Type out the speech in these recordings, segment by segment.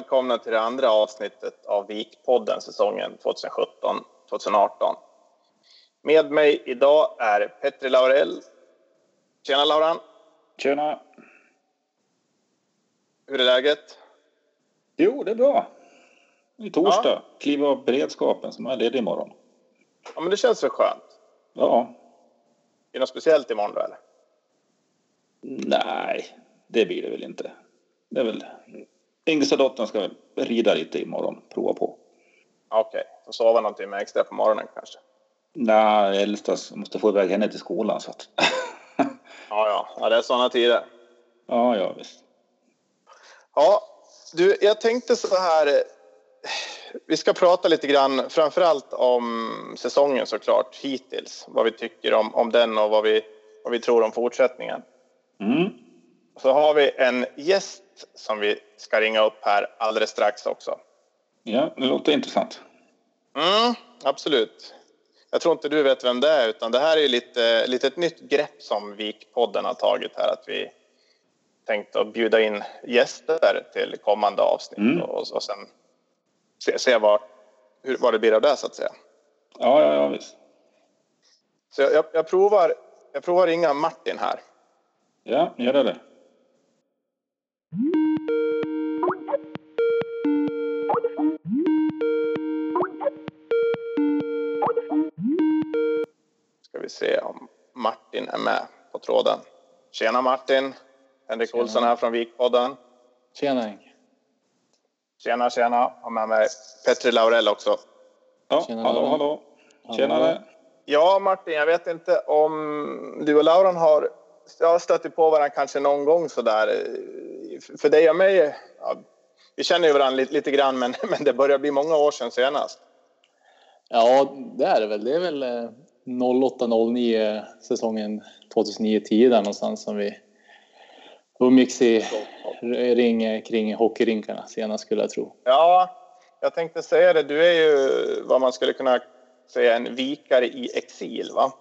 välkomna till det andra avsnittet av Vikpodden säsongen 2017-2018. Med mig idag är Petri Laurell. Tjena Lauran! Tjena! Hur är läget? Jo, det är bra. Det är torsdag. Ja. Kliva av beredskapen som är ledig imorgon. Ja, men det känns väl skönt? Ja. Är det något speciellt imorgon då eller? Nej, det blir det väl inte. Det är väl... Yngsta dottern ska rida lite imorgon, prova på. Okej, okay. får sova någon timme extra på morgonen kanske? Nej, äldsta måste få iväg henne till skolan så att... ja, ja, ja, det är sådana tider. Ja, ja visst. Ja, du, jag tänkte så här. Vi ska prata lite grann, framförallt om säsongen såklart hittills. Vad vi tycker om, om den och vad vi, vad vi tror om fortsättningen. Mm. Så har vi en gäst som vi ska ringa upp här alldeles strax också. Ja, det låter intressant. Mm, absolut. Jag tror inte du vet vem det är, utan det här är lite, lite ett nytt grepp som Vikpodden har tagit här. Att vi tänkt att bjuda in gäster till kommande avsnitt mm. och, och sen se, se vad, hur, vad det blir av det så att säga. Ja, ja, ja visst. Så jag, jag, provar, jag provar ringa Martin här. Ja, gör det. Se om Martin är med på tråden. Tjena Martin! Henrik tjena. Olsson här från Vikpodden. Tjena Henk! Tjena, tjena! Har med mig Petri Laurell också. Ja, tjena, hallå, hallå! Tjenare! Ja, Martin, jag vet inte om du och Lauran har ja, stött på varandra kanske någon gång sådär. För dig och mig, ja, vi känner ju varandra lite, lite grann, men, men det börjar bli många år sedan senast. Ja, det är det väl. Det är väl 08-09 eh, säsongen 2009-10 där någonstans som vi umgicks i ring kring hockeyrinkarna senast skulle jag tro. Ja, jag tänkte säga det. Du är ju vad man skulle kunna säga en vikare i exil, va?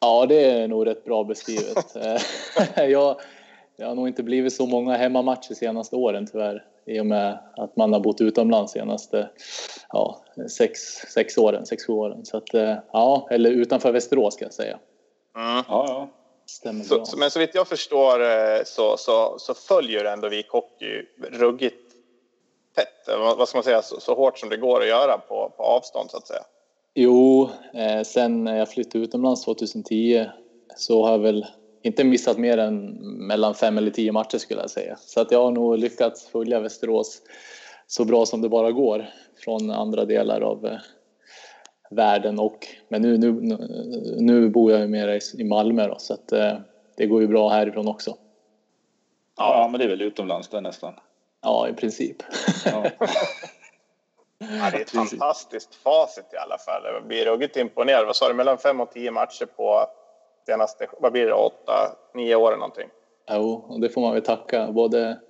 Ja, det är nog rätt bra beskrivet. jag, det har nog inte blivit så många hemmamatcher senaste åren tyvärr i och med att man har bott utomlands senaste ja, sex, sex åren, sex, sju åren. Så att, eh, ja, eller utanför Västerås ska jag säga. Mm. Ja, ja. Stämmer så, så, men så vitt jag förstår eh, så, så, så följer ändå Vik Hockey ruggigt tätt, vad ska man säga, så, så, hårt som det går att göra på, på avstånd så att säga. Jo, eh, sen jag flyttade utomlands 2010 så har jag väl inte missat mer än mellan fem eller tio matcher skulle jag säga. Så att jag har nog lyckats följa Västerås så bra som det bara går från andra delar av eh, världen och men nu, nu, nu bor jag ju mer i Malmö då, så att eh, det går ju bra härifrån också. Ja, men det är väl utomlands där nästan. Ja, i princip. Ja. ja, det är ett fantastiskt facit i alla fall. Jag blir ruggigt imponerad. Vad sa du, mellan fem och tio matcher på senaste, vad blir det, åtta, nio åren någonting? Jo, och det får man väl tacka både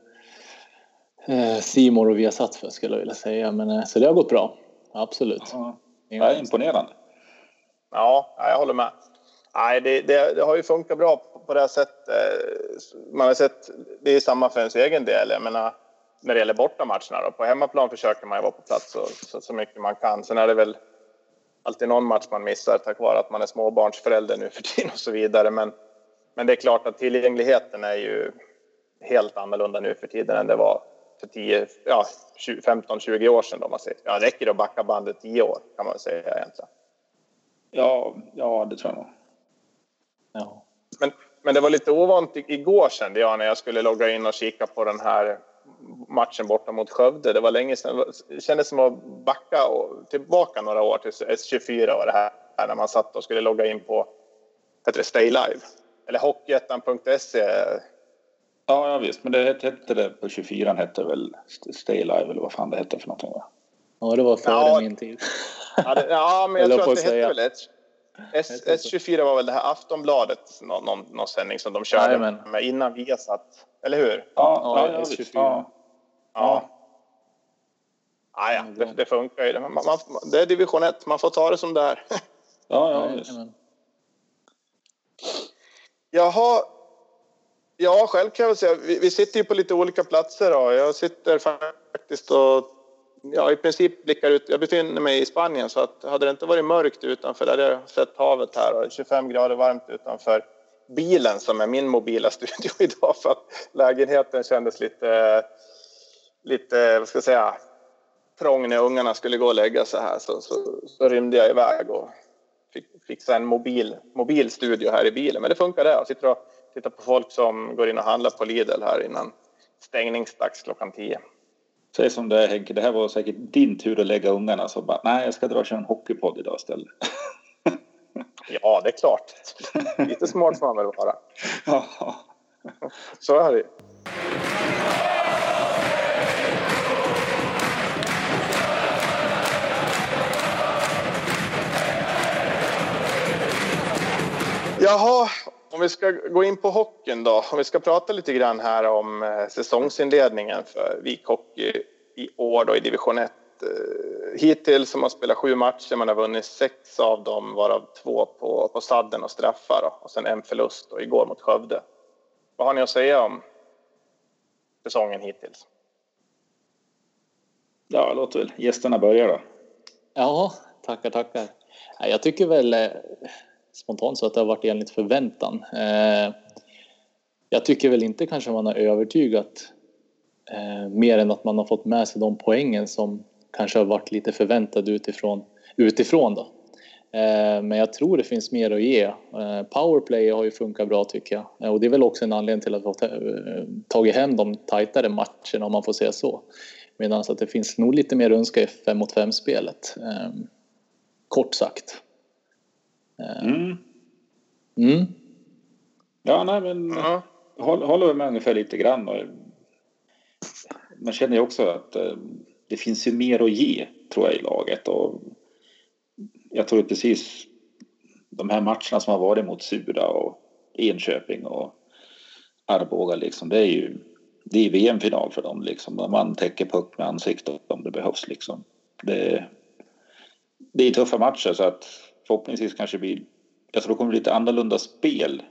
Simor eh, och Viasat för skulle jag vilja säga. Men, eh, så det har gått bra, absolut. Ja, det är imponerande. Ja, jag håller med. Nej, det, det, det, har ju funkat bra på det här sättet. Man har sett, det är samma för ens egen del. Jag menar, när det gäller bortamatcherna då. På hemmaplan försöker man ju vara på plats så, så, så mycket man kan. Sen är det väl alltid någon match man missar tack vare att man är småbarnsförälder nu för tiden och så vidare. Men, men det är klart att tillgängligheten är ju helt annorlunda nu för tiden än det var för 10, ja, 15-20 år sedan. Då man säger. Ja, det räcker att backa bandet 10 år kan man säga egentligen. Ja, ja det tror jag nog. Ja. Men, men det var lite ovant igår kände jag när jag skulle logga in och kika på den här matchen borta mot Skövde. Det var länge sedan. Det kändes som att backa och tillbaka några år till S24 och det här när man satt och skulle logga in på heter det Stay Live eller Hockeyettan.se. Ja, ja, visst, men det hette det på 24 hette väl Stay Live eller vad fan det hette för någonting va? Ja, det var före ja, min tid. Ja, det, ja men jag tror att det hette väl S, S, S24 var väl det här Aftonbladet, någon, någon, någon sändning som de körde Jajamän. med innan vi satt, eller hur? Ja, ja, ja, S24. Ja. Ja. Ah, ja, det, det funkar ju. Man, man, det är division 1, man får ta det som det är. Ja, ja, visst. Jaha. Ja, själv kan jag väl säga, vi, vi sitter ju på lite olika platser. Då. Jag sitter faktiskt och ja, i princip blickar ut. Jag befinner mig i Spanien så att hade det inte varit mörkt utanför, där hade jag sett havet här och 25 grader varmt utanför bilen som är min mobila studio idag för att lägenheten kändes lite, lite vad ska jag säga, trång när ungarna skulle gå och lägga sig här så, så, så rymde jag iväg och fick fixa en mobil, mobil studio här i bilen. Men det funkar det. Jag sitter och tittar på folk som går in och handlar på Lidl här innan stängningsdags klockan tio. Säg som det är Henke, det här var säkert din tur att lägga ungarna så bara nej jag ska dra och köra en hockeypodd idag istället. ja det är klart. Lite smart får man väl vara. Ja. Så är det Jaha, om vi ska gå in på hockeyn då. Om vi ska prata lite grann här om eh, säsongsinledningen för Vik Hockey i år då i division 1. Eh, hittills har man spelat sju matcher, man har vunnit sex av dem varav två på, på sadden och straffar då. och sen en förlust då, igår mot Skövde. Vad har ni att säga om säsongen hittills? Ja, låt väl gästerna börja då. Ja, tackar, tackar. Jag tycker väl eh, spontant så att det har varit enligt förväntan. Eh, jag tycker väl inte kanske man har övertygat eh, mer än att man har fått med sig de poängen som kanske har varit lite förväntade utifrån, utifrån då. Eh, men jag tror det finns mer att ge. Powerplay har ju funkat bra tycker jag och det är väl också en anledning till att vi har tagit hem de tajtare matcherna om man får säga så. Medan att det finns nog lite mer önska i 5 mot 5 spelet. Kort sagt. Mm. Mm. Ja, nej men Ja. håll, håller med ungefär lite grann. Man känner ju också att eh, det finns ju mer att ge tror jag i laget. Och jag tror precis de här matcherna som har varit mot Sura och Enköping och Arboga liksom. Det är ju det är VM-final för dem liksom. Man täcker puck med ansiktet om det behövs liksom. Det, det är tuffa matcher så att förhoppningsvis kanske blir... Jag tror det kommer bli lite annorlunda spel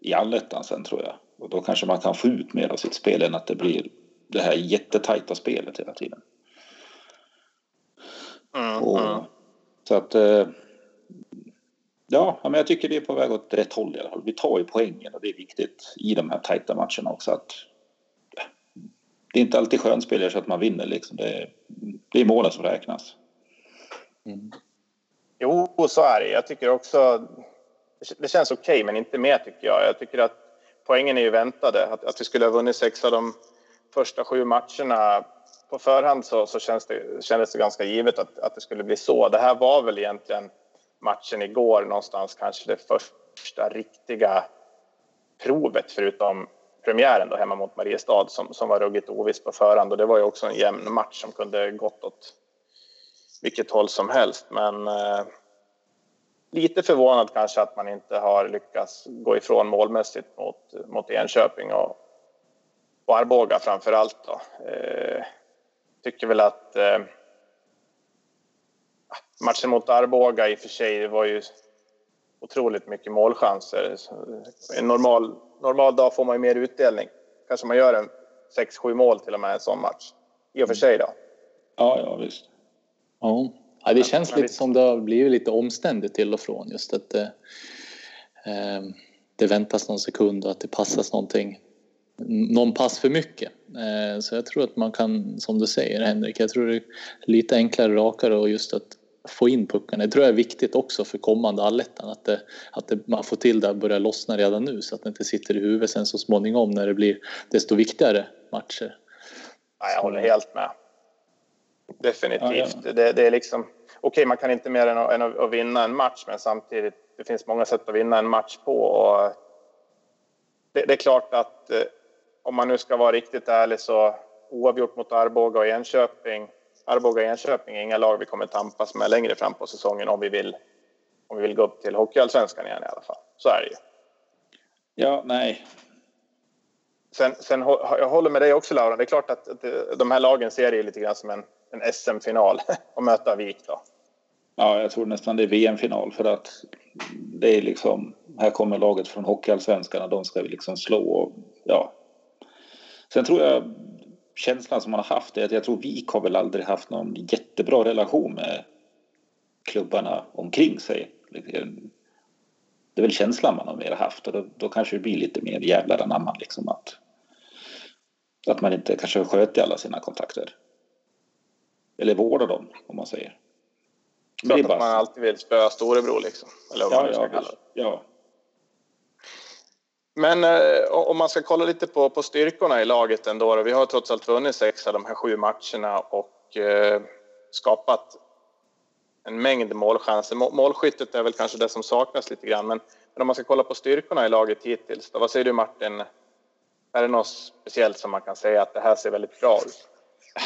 i allettan sen tror jag. Och då kanske man kan få ut mer av sitt spel än att det blir det här jättetajta spelet hela tiden. Mm, Och, mm. Så att... eh, Ja, men jag tycker det är på väg åt rätt håll i alla fall. Vi tar ju poängen och det är viktigt i de här tajta matcherna också. Att det är inte alltid skönspelare så att man vinner liksom. Det är, det är målen som räknas. Mm. Jo, så är det. Jag tycker också... Det känns okej, okay, men inte mer tycker jag. Jag tycker att poängen är ju väntade. Att, att vi skulle ha vunnit sex av de första sju matcherna på förhand så, så känns det, kändes det ganska givet att, att det skulle bli så. Det här var väl egentligen matchen igår någonstans kanske det första riktiga provet förutom premiären då hemma mot Mariestad som, som var ruggigt oviss på förhand och det var ju också en jämn match som kunde gått åt vilket håll som helst. Men eh, lite förvånad kanske att man inte har lyckats gå ifrån målmässigt mot, mot Enköping och, och Arboga framför allt. Då. Eh, tycker väl att eh, matchen mot Arboga i och för sig var ju otroligt mycket målchanser. En normal, normal dag får man ju mer utdelning. Kanske man gör en 6-7 mål till och med en sån match. I och för sig då. Ja, ja visst. Ja. ja, det känns men lite som det har blivit lite omständigt till och från. Just att det, eh, det väntas någon sekund och att det passas någonting. Någon pass för mycket. Eh, så jag tror att man kan, som du säger Henrik, jag tror det är lite enklare, rakare och just att få in puckarna. Det tror jag är viktigt också för kommande allettan. Att, det, att det, man får till det att börja lossna redan nu så att det inte sitter i huvudet sen så småningom när det blir desto viktigare matcher. Ja, jag håller helt med. Definitivt. Ja, Det, det är liksom... Okej, man kan inte mer än att, än att vinna en match, men samtidigt, det finns många sätt att vinna en match på. Och det, det är klart att eh, om man nu ska vara riktigt ärlig så oavgjort mot Arboga och Enköping. Arboga och Enköping är inga lag vi kommer tampas med längre fram på säsongen om vi vill, om vi vill gå upp till Hockeyallsvenskan igen i alla fall. Så är det ju. Ja, nej. Sen, sen jag håller med dig också Laura. Det är klart att, att de här lagen ser det lite grann som en, en SM-final och möta Vik då. Ja, jag tror nästan det är VM-final för att det är liksom, här kommer laget från Hockeyallsvenskan och de ska vi liksom slå och ja. Sen tror jag känslan som man har haft är att jag tror Vik har väl aldrig haft någon jättebra relation med klubbarna omkring sig. Det är väl känslan man har mer haft och då, då kanske det blir lite mer jävlar anamma liksom att att man inte kanske sköter alla sina kontakter. Eller vårdar dem om man säger. Klart att man alltid vill spöa storebror liksom. Eller vad ja, man ska ja, kalla det. ja. Men eh, om man ska kolla lite på, på styrkorna i laget ändå. Då, vi har trots allt vunnit sex av de här sju matcherna och eh, skapat en mängd målchanser. Målskyttet är väl kanske det som saknas lite grann. Men, men om man ska kolla på styrkorna i laget hittills. Då, vad säger du Martin? Är det något speciellt som man kan säga att det här ser väldigt bra ut?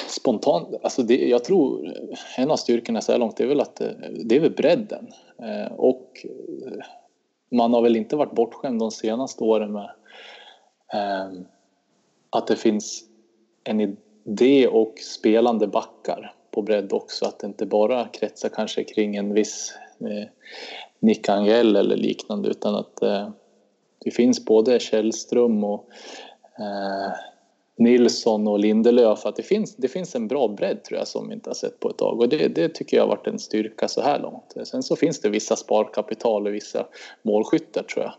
Spontant, alltså det, jag tror eh, en av styrkorna så här långt är väl att eh, det är väl bredden. Eh, och eh, man har väl inte varit bortskämd de senaste åren med eh, att det finns en idé och spelande backar på bredd också. Att det inte bara kretsar kanske kring en viss eh, Nick Angel eller liknande utan att eh, det finns både Källström och eh, Nilsson och Lindelöf. Att det finns, det finns en bra bredd tror jag som vi inte har sett på ett tag och det, det tycker jag har varit en styrka så här långt. Sen så finns det vissa sparkapital och vissa målskyttar tror jag.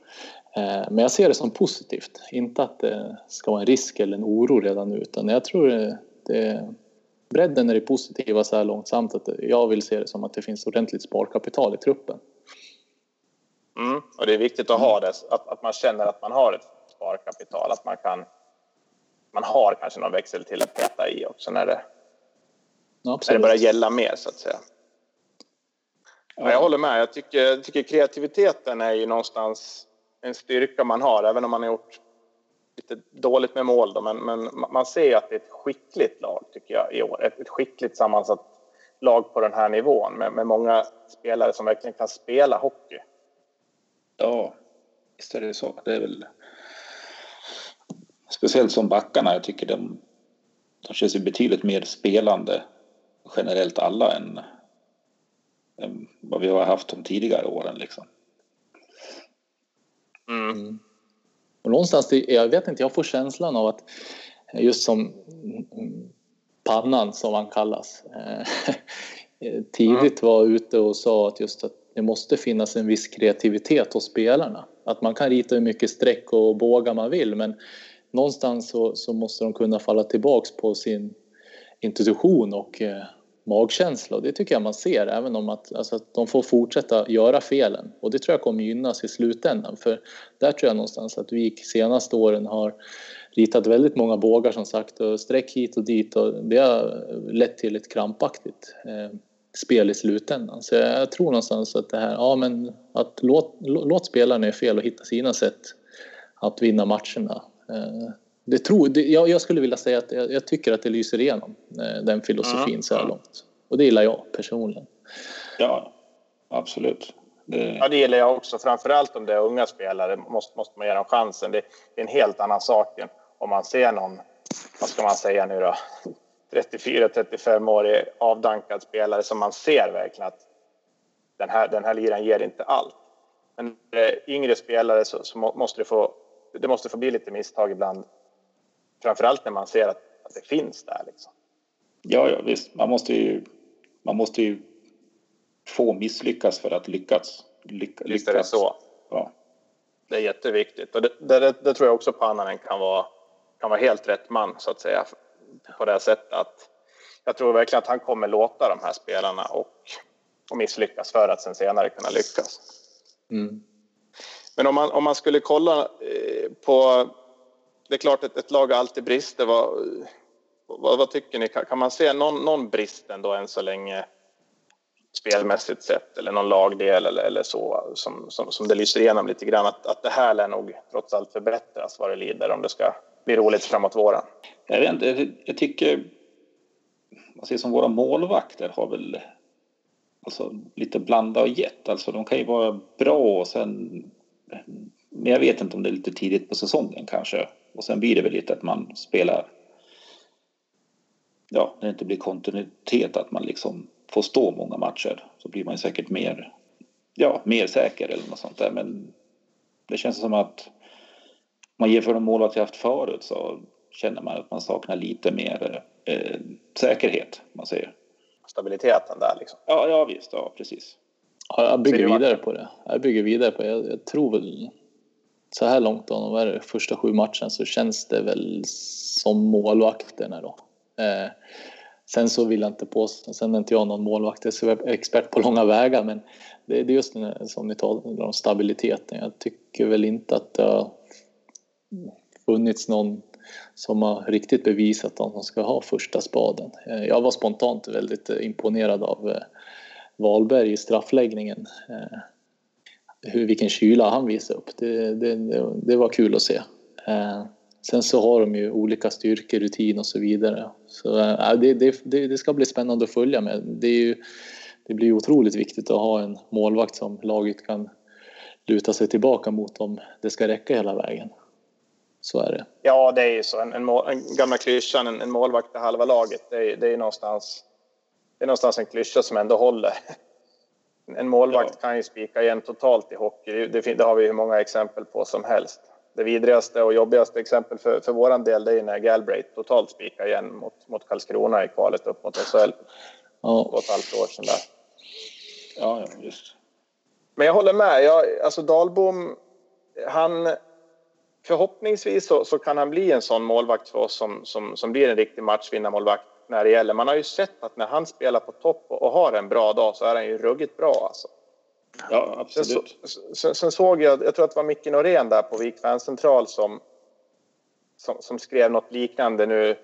Eh, men jag ser det som positivt, inte att det ska vara en risk eller en oro redan nu utan jag tror det, det bredden är det positiva så här långt samt att jag vill se det som att det finns ordentligt sparkapital i truppen. Mm, och det är viktigt att ha det, att, att man känner att man har ett sparkapital, att man kan man har kanske någon växel till att peta i också när det, ja, när det börjar gälla mer så att säga. Ja, jag håller med. Jag tycker, jag tycker kreativiteten är ju någonstans en styrka man har, även om man har gjort lite dåligt med mål. Då, men, men man ser att det är ett skickligt lag tycker jag i år. Ett, ett skickligt sammansatt lag på den här nivån med, med många spelare som verkligen kan spela hockey. Ja, visst är det så. Det är väl speciellt som backarna. Jag tycker de, de känns ju betydligt mer spelande generellt alla än, än vad vi har haft de tidigare åren liksom. Mm. mm. Och någonstans, jag vet inte, jag får känslan av att just som pannan som han kallas eh, tidigt var ute och sa att just att det måste finnas en viss kreativitet hos spelarna. Att man kan rita hur mycket streck och bågar man vill men någonstans så, så måste de kunna falla tillbaks på sin intuition och eh, magkänsla och det tycker jag man ser även om att, alltså att de får fortsätta göra felen och det tror jag kommer gynnas i slutändan för där tror jag någonstans att vi senaste åren har ritat väldigt många bågar som sagt och streck hit och dit och det har lett till ett krampaktigt eh, spel i slutändan. Så jag tror någonstans att det här, ja men att låt, låt spelarna göra fel och hitta sina sätt att vinna matcherna. Eh, det tror, det, jag, jag, skulle vilja säga att jag, jag, tycker att det lyser igenom eh, den filosofin mm. så här långt. Och det gillar jag personligen. Ja, absolut. Det... Ja, det gillar jag också. Framförallt om det är unga spelare måste, måste man ge dem chansen. Det, det är en helt annan sak än om man ser någon, vad ska man säga nu då, 34-35-årig avdankad spelare som man ser verkligen att den här, den här liran ger inte allt. Men eh, yngre spelare så, så, måste det få, det måste få bli lite misstag ibland. Framförallt när man ser att, att det finns där. Liksom. Ja, ja, visst. Man måste ju, man måste ju få misslyckas för att lyckas. Lyck, lyckas. Visst är det så. Ja. Det är jätteviktigt. Och det, det, det, tror jag också Pannanen kan vara, kan vara helt rätt man så att säga på det sättet att jag tror verkligen att han kommer låta de här spelarna och, och misslyckas för att sen senare kunna lyckas. Mm. Men om man, om man skulle kolla eh, på... Det är klart att ett lag alltid brister. Vad, vad, vad, tycker ni? Kan, kan man se någon, någon brist ändå än så länge spelmässigt sett eller någon lagdel eller, eller så som, som, som det lyser igenom lite grann att, att det här lär nog trots allt förbättras vad det lider om det ska bli roligt framåt våren? Jag, vet inte, jag tycker man ser som våra målvakter har väl alltså, lite blanda och gett. Alltså de kan ju vara bra och sen men jag vet inte om det är lite tidigt på säsongen kanske. Och sen blir det väl lite att man spelar ja, när det inte blir kontinuitet att man liksom får stå många matcher så blir man säkert mer, ja, mer säker eller något sånt där. Men det känns som att man jämför de målvakter jag haft förut så känner man att man saknar lite mer eh, säkerhet, man säger. Stabiliteten där liksom. Ja, ja visst, ja precis. Ja, jag bygger vidare på det. Jag bygger vidare på det. Jag, jag tror väl så här långt då, vad är det, första sju matcherna så känns det väl som målvakterna då. Eh, sen så vill jag inte påstå, sen är inte jag någon målvaktsexpert på långa vägar men det, det är just den, som ni talar om stabiliteten. Jag tycker väl inte att det har funnits någon som har riktigt bevisat att de ska ha första spaden. Eh, jag var spontant väldigt imponerad av eh, Wahlberg i straffläggningen. Eh, hur, vilken kyla han visade upp. Det, det, det var kul att se. Eh, sen så har de ju olika styrkor, rutin och så vidare. Så eh, det, det, det ska bli spännande att följa med. Det, är ju, det blir otroligt viktigt att ha en målvakt som laget kan luta sig tillbaka mot om det ska räcka hela vägen. Så är det. Ja, det är ju så. En, en, en gamla klyschan, en, en målvakt i halva laget. Det är, det är någonstans det är någonstans en klyscha som ändå håller. En målvakt ja. kan ju spika igen totalt i hockey. Det, det, har vi hur många exempel på som helst. Det vidrigaste och jobbigaste exempel för, för våran del det är när Galbraith totalt spikar igen mot, mot Karlskrona i kvalet upp mot SHL. Ja. Två och ett halvt år sedan där. Ja, ja, just. Men jag håller med. Jag, alltså Dahlbom, han... Förhoppningsvis så, så, kan han bli en sån målvakt för oss som, som, som blir en riktig matchvinnarmålvakt när det gäller. Man har ju sett att när han spelar på topp och har en bra dag så är han ju ruggigt bra alltså. Ja, absolut. Sen, sen, sen såg jag, jag tror att det var Micke Norén där på Vik Fancentral som, som, som, skrev något liknande nu.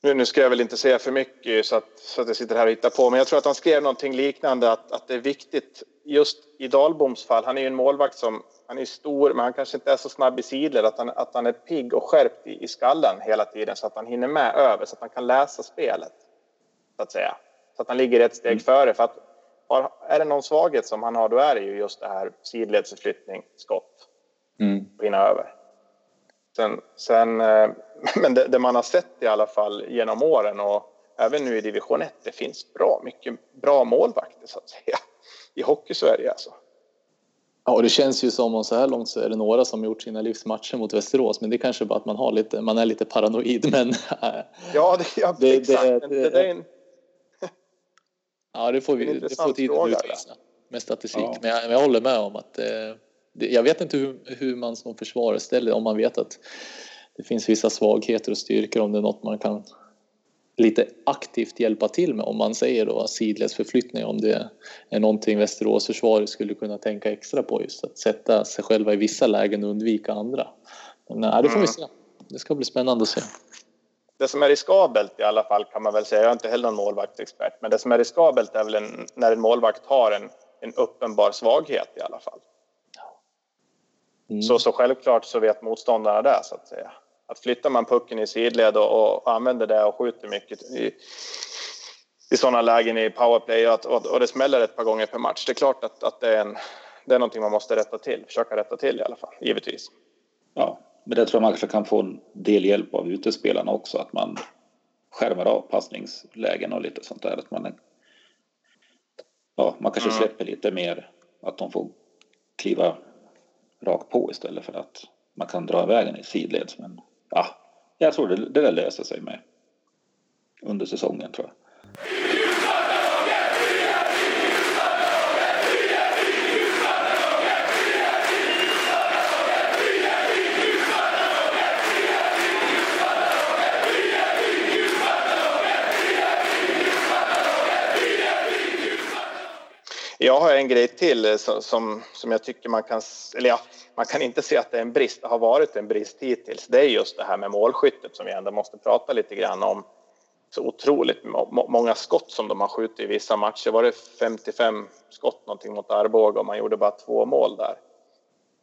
Nu, nu ska jag väl inte säga för mycket så att, så att jag sitter här och hittar på, men jag tror att han skrev någonting liknande att, att det är viktigt just i Dahlboms fall. Han är ju en målvakt som han är stor, men han kanske inte är så snabb i sidled. Att han, att han är pigg och skärpt i, i skallen hela tiden så att han hinner med över, så att han kan läsa spelet. Så att säga. Så att han ligger ett steg mm. före. För att har, är det någon svaghet som han har, då är det ju just det här sidledsförflyttning, skott. Mm. Hinna över. Sen, sen, eh, men det, det, man har sett i alla fall genom åren och även nu i division 1, det finns bra mycket bra målvakter så att säga. I hockey-Sverige alltså. Ja, det känns ju som om så här långt så är det några som gjort sina livsmatcher mot Västerås, men det är kanske bara att man har lite, man är lite paranoid. Men ja, det, ja, det, exakt. Det, det, det, är en, ja, det får vi, det får tiden utvisa med statistik. Ja. Men, jag, men jag håller med om att det, jag vet inte hur, hur man som försvarare ställer om man vet att det finns vissa svagheter och styrkor om det är något man kan lite aktivt hjälpa till med om man säger då sidledsförflyttning om det är någonting Västerås försvaret skulle kunna tänka extra på just att sätta sig själva i vissa lägen och undvika andra. Men nej, det får vi mm. se. Det ska bli spännande att se. Det som är riskabelt i alla fall kan man väl säga, jag är inte heller någon målvaktsexpert, men det som är riskabelt är väl en, när en målvakt har en, en uppenbar svaghet i alla fall. Mm. Så, så självklart så vet motståndarna det så att säga att flyttar man pucken i sidled och, och använder det och skjuter mycket i, i sådana lägen i powerplay och, att, och, och, det smäller ett par gånger per match. Det är klart att, att det, är en, det är någonting man måste rätta till, försöka rätta till i alla fall, givetvis. Ja, men det tror jag man kan få en del hjälp av utespelarna också, att man skärmar av passningslägen och lite sånt där. Att man, ja, man kanske mm. släpper lite mer, att de får kliva rakt på istället för att man kan dra iväg den i sidleds. Men ja, jag tror det, det där löser sig med under säsongen tror jag. Jag har en grej till eh, som, som jag tycker man kan, eller ja, man kan inte se att det är en brist, det har varit en brist hittills. Det är just det här med målskyttet som vi ändå måste prata lite grann om. Så otroligt många skott som de har skjutit i vissa matcher. Var det 55 skott någonting mot Arboga och man gjorde bara två mål där.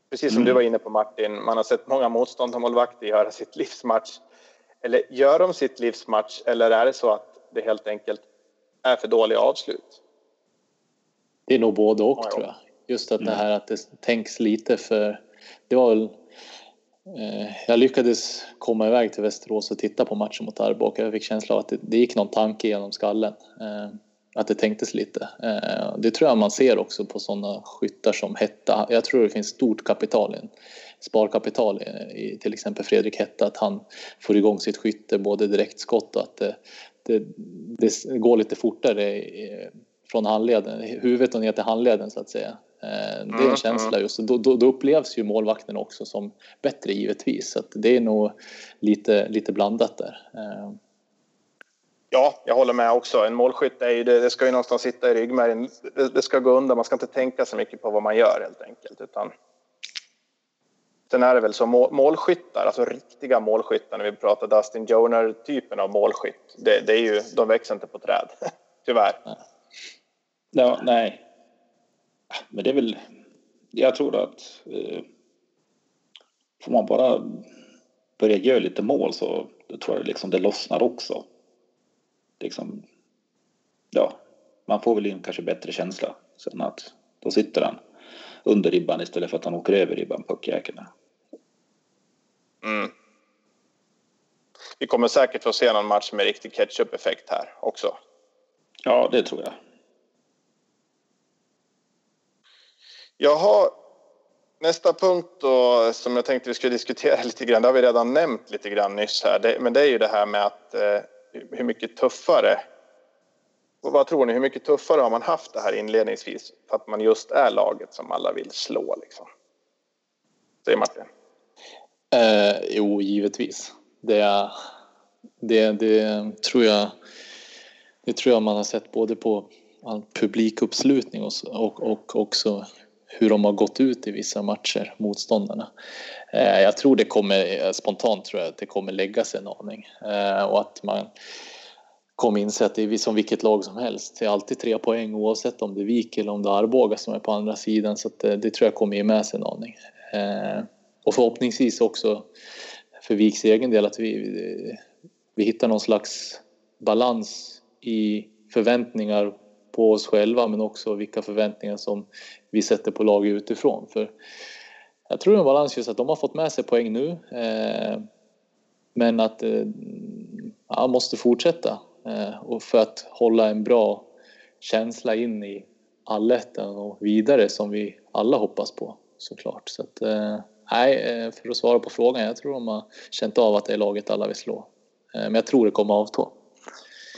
Precis som mm. du var inne på Martin, man har sett många motståndarmålvakter göra sitt livsmatch. Eller gör de sitt livsmatch eller är det så att det helt enkelt är för dåliga avslut? Det är nog både och ja, tror jag. Just att mm. det här att det tänks lite för... Det var väl eh, jag lyckades komma iväg till Västerås och titta på matchen mot Arboga. Jag fick känsla av att det, det gick någon tanke genom skallen. Eh, att det tänktes lite. Eh, det tror jag man ser också på sådana skyttar som Hetta. Jag tror det finns stort kapital, sparkapital i till exempel Fredrik Hetta, att han får igång sitt skytte, både direktskott och att det, det, det går lite fortare från handleden, huvudet och ner till handleden så att säga. Eh, det är en känsla just då, då, då upplevs ju målvakten också som bättre givetvis. Så det är nog lite, lite blandat där. Eh, Ja, jag håller med också. En målskytt är ju, det, det ska ju någonstans sitta i ryggmärgen. Det, det, ska gå undan. Man ska inte tänka så mycket på vad man gör helt enkelt. Utan... Sen är det väl så målskyttar, alltså riktiga målskyttar när vi pratar Dustin Joner-typen av målskytt. Det, det, är ju, de växer inte på träd, tyvärr. Ja, nej. Men det är väl, jag tror att eh, får man bara börja göra lite mål så då tror jag liksom det lossnar också liksom, ja, man får väl in kanske bättre känsla sen att då sitter han under ribban istället för att han åker över ribban, puckjäkeln. Mm. Vi kommer säkert få se någon match med riktig ketchup-effekt här också. Ja, det tror jag. Jaha, nästa punkt då som jag tänkte vi skulle diskutera lite grann, det har vi redan nämnt lite grann nyss här, det, men det är ju det här med att eh, hur mycket tuffare och vad tror ni, hur mycket tuffare har man haft det här inledningsvis för att man just är laget som alla vill slå liksom? Säger Martin? Eh, jo, givetvis. Det, det, det tror jag det tror jag man har sett både på all publikuppslutning och, och, och också hur de har gått ut i vissa matcher, motståndarna. Eh, jag tror det kommer, eh, spontant tror jag att det kommer lägga sig en aning eh, och att man kommer inse att det är som vilket lag som helst. Det är alltid tre poäng oavsett om det är Vik eller om det är Arboga som är på andra sidan så det, det, tror jag kommer ge med sig en aning. Och förhoppningsvis också för Viks egen del att vi, vi hittar någon slags balans i förväntningar på oss själva men också vilka förväntningar som vi sätter på lag utifrån. För jag tror en balans just att de har fått med sig poäng nu eh, men att eh, ja, måste fortsätta eh, och för att hålla en bra känsla in i allettan och vidare som vi alla hoppas på såklart. Så att, eh, nej, eh, för att svara på frågan, jag tror de har känt av att det är laget alla vill slå. Eh, men jag tror det kommer avta.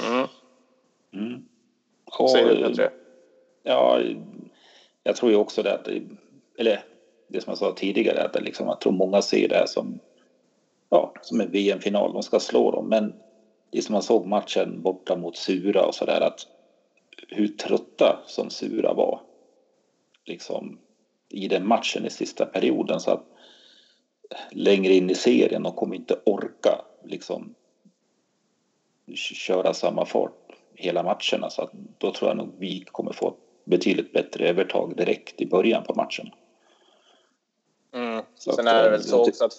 Mm. Mm. Och, Säger du Petre? Ja, jag tror ju också det att, eller det som jag sa tidigare, att liksom, jag tror många ser det här som, ja, som en VM-final, de ska slå dem. Men det som man såg matchen borta mot Sura och sådär, att hur trötta som Sura var liksom, i den matchen i sista perioden. Så att längre in i serien, de kommer inte orka liksom köra samma fart hela matcherna så att då tror jag nog vi kommer få betydligt bättre övertag direkt i början på matchen. Mm. Så Sen är det väl så också att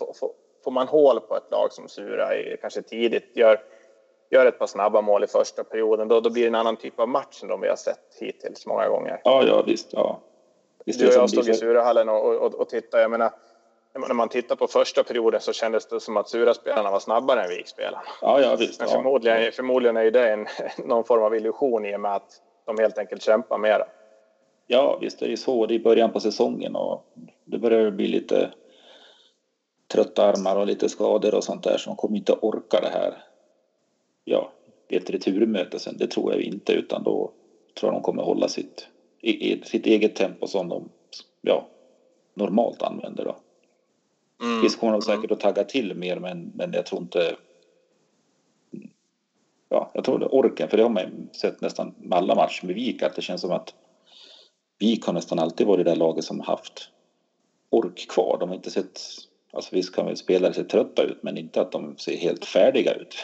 får man hål på ett lag som Sura kanske tidigt gör, gör ett par snabba mål i första perioden då, då blir det en annan typ av match än de vi har sett hittills många gånger. Ja, ja visst. Ja. visst du och jag stod i Surahallen och, och, och tittade. Jag menar, när man tittar på första perioden så kändes det som att Sura-spelarna var snabbare än Vik-spelarna. Ja, ja, visst. Men förmodligen, ja. förmodligen är det en, någon form av illusion i och med att de helt enkelt kämpar mera. Ja, visst är det så. Det är början på säsongen och det börjar bli lite trötta armar och lite skador och sånt där så de kommer inte orka det här. Ja, ett returmöte sen, det tror jag inte utan då tror jag de kommer hålla sitt, sitt eget tempo som de ja, normalt använder. Då. Mm. Visst kommer de säkert att tagga till mer men, men jag tror inte... Ja, jag tror det orken, för det har man sett nästan med alla matcher med Vik att det känns som att Vik har nästan alltid varit det där laget som haft ork kvar. De har inte sett... Alltså visst kan väl spelare se trötta ut men inte att de ser helt färdiga ut.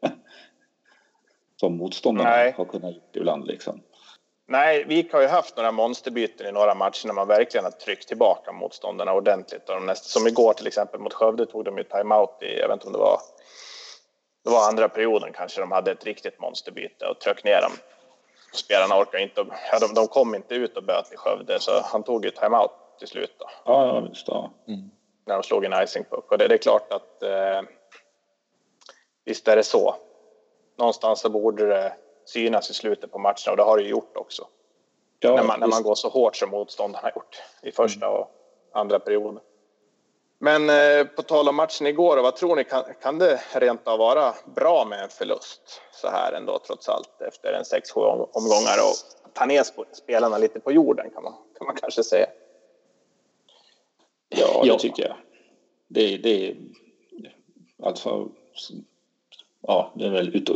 som motståndarna Nej. har kunnat gjort ibland liksom. Nej, Vik har ju haft några monsterbyten i några matcher när man verkligen har tryckt tillbaka motståndarna ordentligt. Och de näst, som igår till exempel mot Skövde tog de ju timeout i, jag vet inte om det var, det var andra perioden kanske de hade ett riktigt monsterbyte och tryckte ner dem. Spelarna orkar inte, ja, de, de kom inte ut och böt i Skövde så han tog ju timeout till slut. Då. Ja, ja visst. Ja. Mm. när de slog en icing puck. Och det, det är klart att eh, visst är det så. Någonstans så borde det synas i slutet på matchen och det har det ju gjort också. Ja, när, man, när man går så hårt som motståndarna har gjort i första och andra perioden. Men eh, på tal om matchen igår, vad tror ni, kan, kan det rent av vara bra med en förlust så här ändå trots allt efter en 6-7 omgångar och ta ner spelarna lite på jorden kan man, kan man kanske säga. Ja, det tycker jag. Det, det alltså, ja, det är väl ut,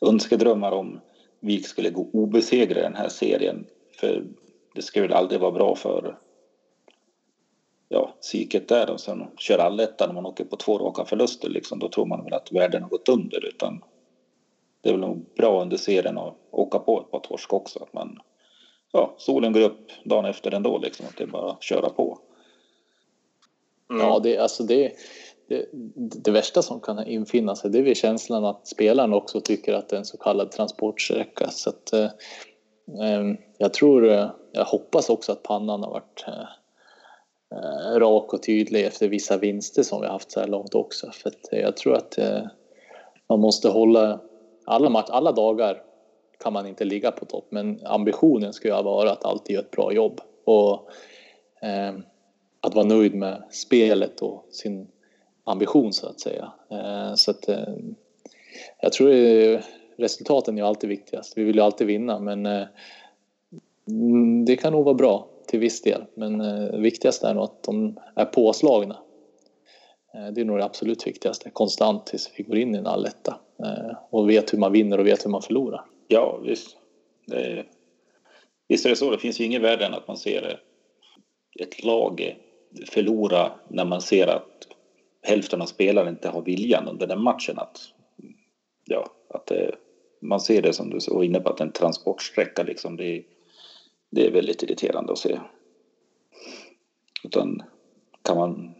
önskedrömmar om vi skulle gå obesegrade i den här serien. För det skulle väl aldrig vara bra för ja, psyket där och sen kör allettan när man åker på två raka förluster liksom, då tror man väl att världen har gått under utan det är väl nog bra under serien att åka på ett par torsk också att man ja, solen går upp dagen efter ändå liksom att det är bara att köra på. Mm. Ja, det, alltså det, det, det, värsta som kan infinna sig det är väl känslan att spelaren också tycker att det är en så kallad transportsträcka. Så att, eh, ehm, jag tror, eh, jag hoppas också att pannan har varit eh, eh, rak och tydlig efter vissa vinster som vi haft så här långt också. För att eh, jag tror att eh, man måste hålla alla, match, alla dagar kan man inte ligga på topp men ambitionen ska ju vara att alltid göra ett bra jobb och ehm, att vara nöjd med spelet och sin ambition så att säga. Eh, så att eh, jag tror resultaten är alltid viktigast. Vi vill ju alltid vinna men eh, mm, det kan nog vara bra till viss del. Men eh, viktigast är nog att de är påslagna. Eh, det är nog det absolut viktigaste, konstant tills vi går in i en alletta eh, och vet hur man vinner och vet hur man förlorar. Ja, visst. Det är, visst är det så. Det finns ju ingen värde än att man ser ett lag förlora när man ser att hälften av spelarna inte har viljan under den matchen att, ja, att det, man ser det som du var inne på att en transportsträcka liksom det, det är väldigt irriterande att se. Utan kan man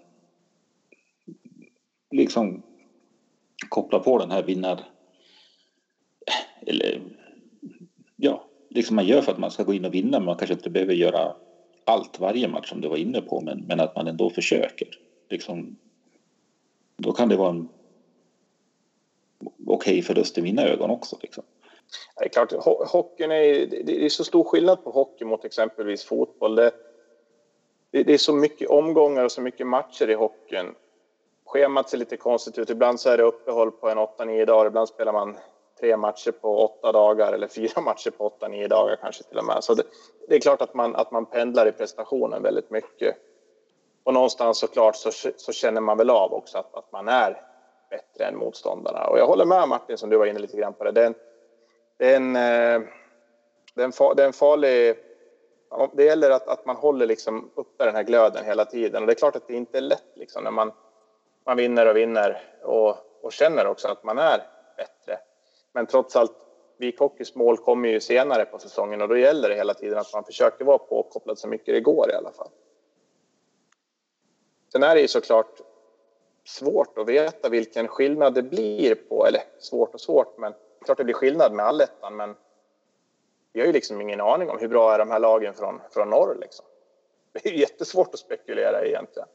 liksom koppla på den här vinnar eller ja, liksom man gör för att man ska gå in och vinna men man kanske inte behöver göra allt varje match som du var inne på men, men att man ändå försöker. Liksom, då kan det vara en okej okay förlust i mina ögon också. Liksom. Det är klart, hockeyn är, det är så stor skillnad på hockey mot exempelvis fotboll. Det, det är så mycket omgångar och så mycket matcher i hockeyn. Schemat ser lite konstigt ut. Ibland så är det uppehåll på en 8-9 dagar. Ibland spelar man tre matcher på åtta dagar eller fyra matcher på åtta, nio dagar kanske till och med. Så det, det, är klart att man, att man pendlar i prestationen väldigt mycket. Och någonstans såklart så, så känner man väl av också att, att man är bättre än motståndarna. Och jag håller med Martin som du var inne lite grann på det. Det är en, det är en, eh, det är en, det är en farlig... Det gäller att, att man håller liksom uppe den här glöden hela tiden. Och det är klart att det inte är lätt liksom när man, man vinner och vinner och, och känner också att man är bättre. Men trots allt, Vikhockeys mål kommer ju senare på säsongen och då gäller det hela tiden att man försöker vara påkopplad så mycket det går i alla fall. Sen är det ju såklart svårt att veta vilken skillnad det blir på, eller svårt och svårt, men klart det blir skillnad med allettan, men vi har ju liksom ingen aning om hur bra är de här lagen från, från norr liksom. Det är ju jättesvårt att spekulera egentligen.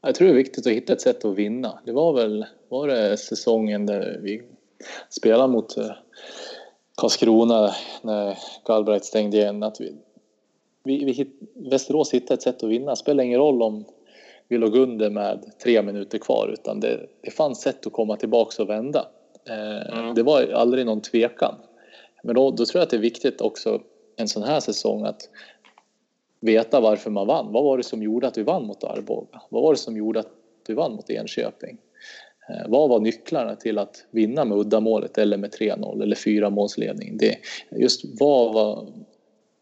Jag tror det är viktigt att hitta ett sätt att vinna. Det var väl var det säsongen där vi spelade mot eh, Karlskrona när Galbraith stängde igen. Att vi, vi, vi Västerås hittade ett sätt att vinna. Det spelar ingen roll om vi låg under med tre minuter kvar utan det, det fanns sätt att komma tillbaka och vända. Eh, mm. Det var aldrig någon tvekan. Men då, då tror jag att det är viktigt också en sån här säsong att veta varför man vann. Vad var det som gjorde att vi vann mot Arboga? Vad var det som gjorde att vi vann mot Enköping? Eh, vad var nycklarna till att vinna med uddamålet eller med 3-0 eller 4 målsledning? Det, just vad var,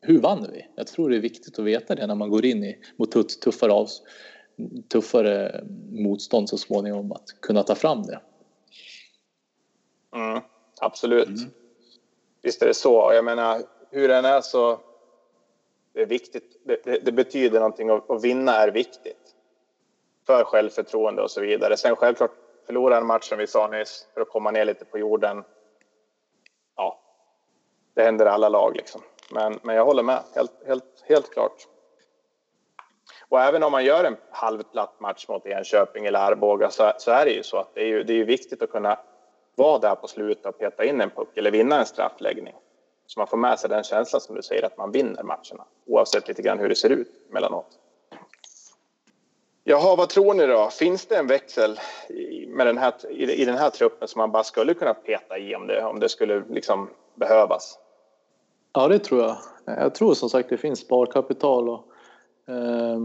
hur vann vi? Jag tror det är viktigt att veta det när man går in i, mot tuffare, av, tuffare motstånd så småningom, att kunna ta fram det. Mm, absolut. Mm. Visst är det så. Jag menar, hur den är så... Det är viktigt. Det, det, det betyder någonting och, och vinna är viktigt. För självförtroende och så vidare. Sen självklart förlora en match som vi sa nyss för att komma ner lite på jorden. Ja, det händer i alla lag liksom. Men, men jag håller med, helt, helt, helt klart. Och även om man gör en halvplatt match mot Enköping eller Arboga så, så är det ju så att det är ju, det är ju viktigt att kunna vara där på slutet och peta in en puck eller vinna en straffläggning. Så man får med sig den känslan som du säger att man vinner matcherna oavsett lite grann hur det ser ut mellanåt. Jaha, vad tror ni då? Finns det en växel med den här, i, den här truppen som man bara skulle kunna peta i om det, om det skulle liksom behövas? Ja, det tror jag. Jag tror som sagt det finns sparkapital och eh,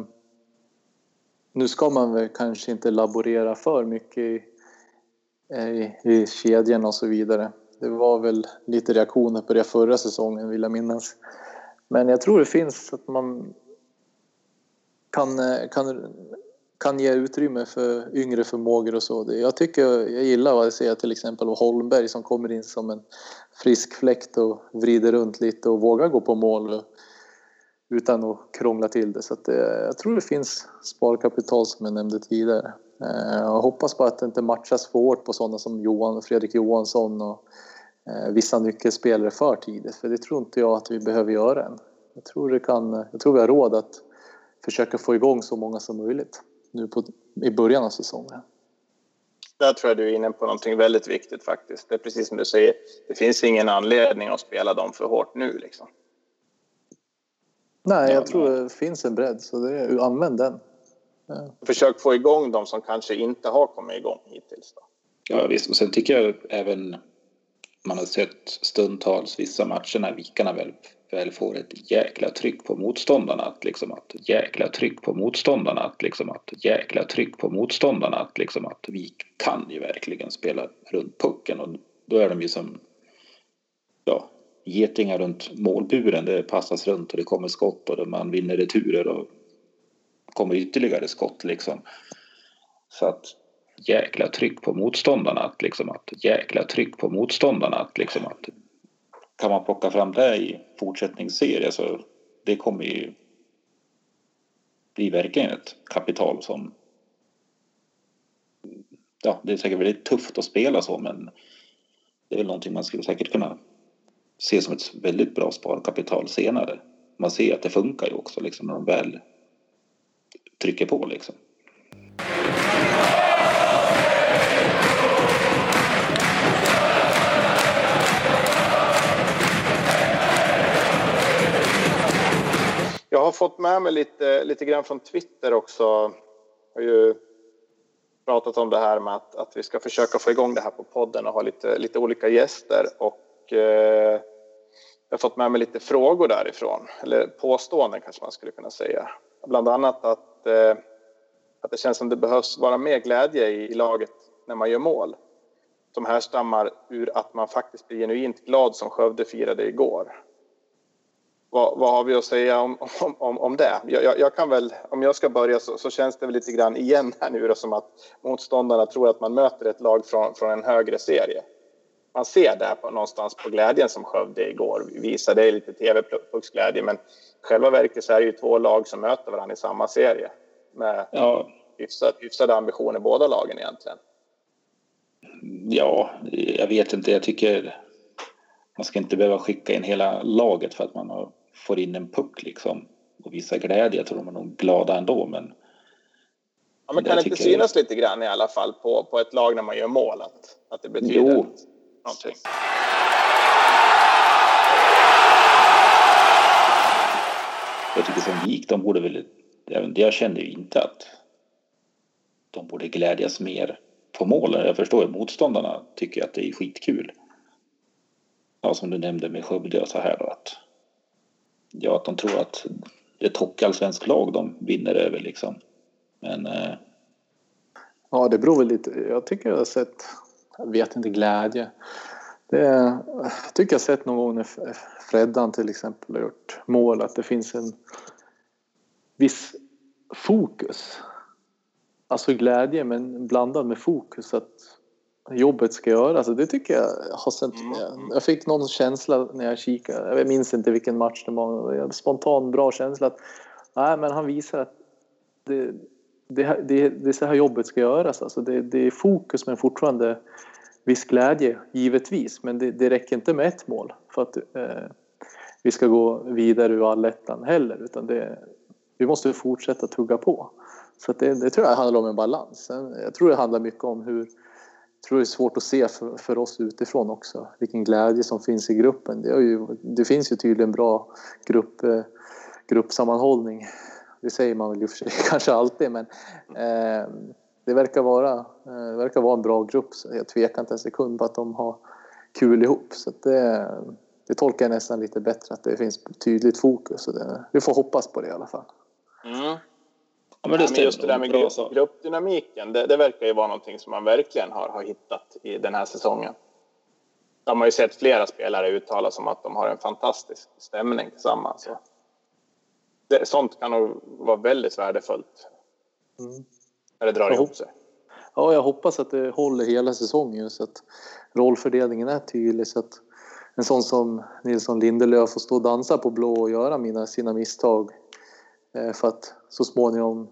nu ska man väl kanske inte laborera för mycket i, i, i kedjan och så vidare. Det var väl lite reaktioner på det förra säsongen vill jag minnas. Men jag tror det finns att man kan, eh, kan, kan ge utrymme för yngre förmågor och så. Jag tycker jag gillar vad jag ser till exempel Holmberg som kommer in som en frisk fläkt och vrider runt lite och vågar gå på mål utan att krångla till det. Så att det, jag tror det finns sparkapital som jag nämnde tidigare. Eh, jag hoppas bara att det inte matchas för hårt på sådana som Johan, Fredrik Johansson och eh, vissa nyckelspelare för tidigt. För det tror inte jag att vi behöver göra än. Jag tror, det kan, jag tror vi har råd att försöka få igång så många som möjligt nu på, i början av säsongen. Där tror jag du är inne på någonting väldigt viktigt faktiskt. Det är precis som du säger, det finns ingen anledning att spela dem för hårt nu liksom. Nej, jag tror det finns en bredd, så det är, använd den. Ja. Försök få igång de som kanske inte har kommit igång hittills. Då. Ja visst, och sen tycker jag även man har sett stundtals vissa matcher när Vikarna väl, väl får ett jäkla tryck på motståndarna att liksom att jäkla tryck på motståndarna att liksom att jäkla tryck på motståndarna att liksom att vi kan ju verkligen spela runt pucken och då är de ju som ja, getingar runt målburen. Det passas runt och det kommer skott och man vinner returer och kommer ytterligare skott liksom. Så att jäkla tryck på motståndarna att liksom att jäkla tryck på motståndarna att liksom att kan man plocka fram det i fortsättningsserie så det kommer ju bli verkligen ett kapital som ja, det är säkert väldigt tufft att spela så men det är väl någonting man skulle säkert kunna se som ett väldigt bra sparkapital senare. Man ser att det funkar ju också liksom när de väl trycker på liksom. Har fått med mig lite, lite grann från Twitter också. Jag har ju pratat om det här med att, att vi ska försöka få igång det här på podden och ha lite, lite olika gäster. Och eh, jag har fått med mig lite frågor därifrån, eller påståenden kanske man skulle kunna säga. Bland annat att, eh, att det känns som det behövs vara mer glädje i, i laget när man gör mål. Som härstammar ur att man faktiskt blir genuint glad som Skövde firade igår. Vad, vad, har vi att säga om, om, om det? Jag, jag, jag, kan väl, om jag ska börja så, så, känns det väl lite grann igen här nu då, som att motståndarna tror att man möter ett lag från, från en högre serie. Man ser där på, någonstans på glädjen som Skövde igår visade. Det är lite tv-pucksglädje, men själva verket så är det ju två lag som möter varandra i samma serie med ja. hyfsad, hyfsade ambitioner båda lagen egentligen. Ja, jag vet inte. Jag tycker man ska inte behöva skicka in hela laget för att man har får in en puck liksom och visar glädje. Jag tror de är nog glada ändå, men. Ja, men kan det inte synas jag... lite grann i alla fall på, på ett lag när man gör mål att, att det betyder jo. någonting? Jag tycker som VIK, de borde väl, jag känner ju inte att de borde glädjas mer på målen. Jag förstår ju motståndarna tycker att det är skitkul. Ja, som du nämnde med Skövde och så här då att ja, att de tror att det är ett hockeyallsvenskt lag de vinner över liksom. Men... Eh... Ja, det beror väl lite. Jag tycker jag har sett, jag vet inte, glädje. Det jag tycker jag har sett någon gång när Freddan till exempel har gjort mål att det finns en viss fokus. Alltså glädje men blandad med fokus att jobbet ska göras. Alltså det tycker jag har sett. Mm. Jag fick någon känsla när jag kikade. Jag minns inte vilken match det var. Spontan bra känsla att nej, men han visar att det, det, det, det är så här jobbet ska göras. Alltså det, det är fokus men fortfarande viss glädje givetvis. Men det, det räcker inte med ett mål för att eh, vi ska gå vidare ur allettan heller. Utan det, vi måste fortsätta tugga på. Så det, det, tror jag handlar om en balans. Jag tror det handlar mycket om hur... Jag tror det är svårt att se för, för oss utifrån också vilken glädje som finns i gruppen. Det, ju, det finns ju tydligen bra grupp, eh, gruppsammanhållning. Det säger man väl i och för sig kanske alltid men eh, det verkar vara, eh, det verkar vara en bra grupp. Så jag tvekar inte en sekund på att de har kul ihop. Så det, det tolkar jag nästan lite bättre att det finns tydligt fokus. Och det, vi får hoppas på det i alla fall. Mm. Ja, men, det men just det där med grupp, gruppdynamiken, det, det, verkar ju vara någonting som man verkligen har, har hittat i den här säsongen. De har ju sett flera spelare uttala som att de har en fantastisk stämning tillsammans. Det, sånt kan nog vara väldigt värdefullt. Mm. När det drar ihop sig. Ja, jag hoppas att det håller hela säsongen så att rollfördelningen är tydlig så att en sån som Nilsson Lindelöf får stå och dansa på blå och göra mina, sina misstag eh, för att så småningom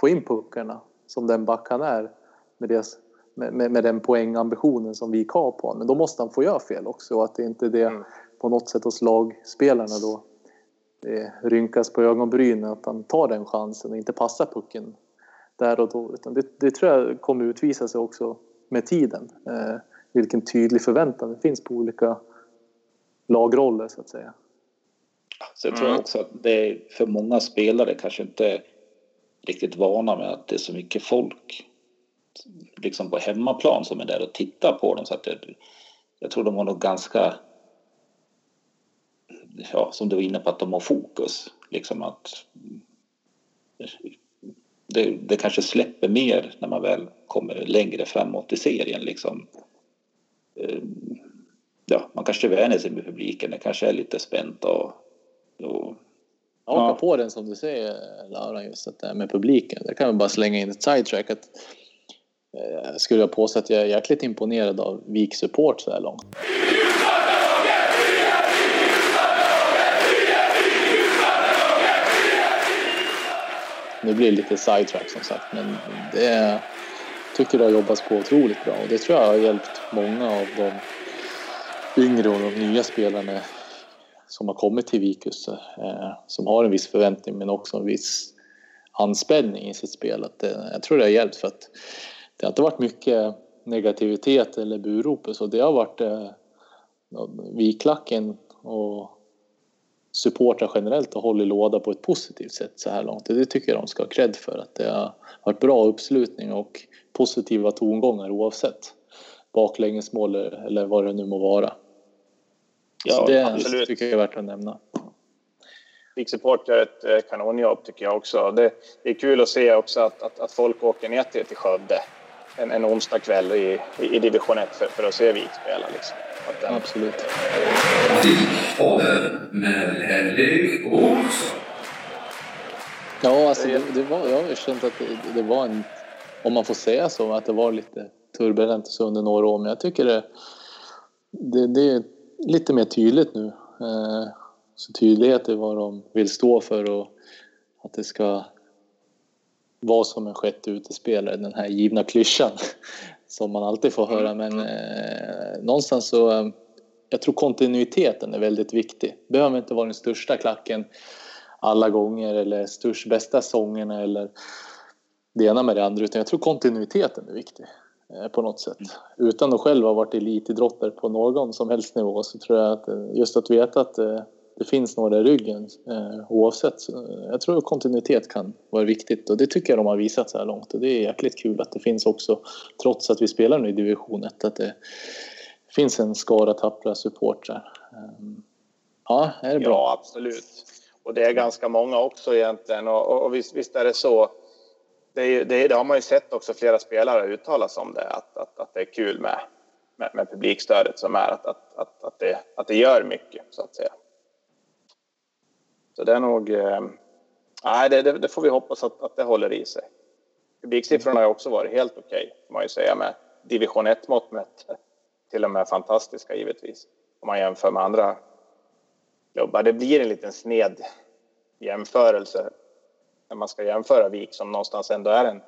få in puckarna som den back han är med, det, med, med, med den poängambitionen som vi har på honom. Men då måste han få göra fel också och att det inte är det mm. på något sätt hos lagspelarna då det rynkas på ögonbrynen att han tar den chansen och inte passar pucken där och då. Utan det, det tror jag kommer utvisa sig också med tiden. Eh, vilken tydlig förväntan det finns på olika lagroller så att säga. Tror jag mm. också att det är för många spelare kanske inte riktigt vana med att det är så mycket folk liksom på hemmaplan som är där och tittar på dem. Så att det, jag tror de har nog ganska, ja, som du var inne på, att de har fokus. Liksom att det, det kanske släpper mer när man väl kommer längre framåt i serien. Liksom. Ehm, ja, man kanske vänjer sig med publiken, det kanske är lite spänt och, och jag hakar ja. på den som du säger Laura, just att det här med publiken. Där kan vi bara slänga in ett sidetrack. Att, eh, skulle jag påstå att jag är jäkligt imponerad av Vik support så här långt. Nu blir det lite sidetrack som sagt, men det tycker det har jobbats på otroligt bra och det tror jag har hjälpt många av de yngre och de nya spelarna som har kommit till Vikus eh, som har en viss förväntning men också en viss anspänning i sitt spel. Att det, jag tror det har hjälpt för att det har inte varit mycket negativitet eller burop så det har varit eh, Viklacken och supportrar generellt har hållit låda på ett positivt sätt så här långt. Det tycker jag de ska ha cred för. Att det har varit bra uppslutning och positiva tongångar oavsett baklängesmål eller vad det nu må vara. Ja, det absolut. tycker jag är värt att nämna. Big Support gör ett eh, kanonjobb tycker jag också. Det, det, är kul att se också att, att, att folk åker ner till, till Skövde en, en onsdag kväll i, i, i division 1 för, för att se Vik spela. Liksom. Den... Absolut. Ja, alltså det, det, var, jag har känt att det, det, var en, om man får säga så, att det var lite turbulent så under några år. Men jag tycker det, det, det är lite mer tydligt nu. Eh, så tydlighet i vad de vill stå för och att det ska vara som en sjätte utespelare, den här givna klyschan som man alltid får höra. Men eh, någonstans så, eh, jag tror kontinuiteten är väldigt viktig. Behöver inte vara den största klacken alla gånger eller störst bästa sångerna eller det ena med det andra utan jag tror kontinuiteten är viktig. Eh, på något sätt. Utan att själv ha varit elitidrottare på någon som helst nivå så tror jag att eh, just att veta att eh, det finns några i ryggen oavsett. Jag tror att kontinuitet kan vara viktigt och det tycker jag de har visat så här långt och det är jäkligt kul att det finns också trots att vi spelar nu i division 1 att det finns en skara tappra supportrar. Ehm, ja, är det bra? Ja, absolut. Och det är ganska många också egentligen och, och visst, visst är det så det, det, det, har man ju sett också flera spelare uttala sig om det, att, att, att det är kul med, med, med publikstödet som är, att, att, att, att, det, att det gör mycket så att säga. Så det är nog, eh, nej det, det, det, får vi hoppas att, att det håller i sig. Publiksiffrorna har också varit helt okej, okay, får man ju säga, med division 1-mått mätt. Till och med fantastiska givetvis, om man jämför med andra klubbar. Det blir en liten sned jämförelse när man ska jämföra Vik som någonstans ändå är en,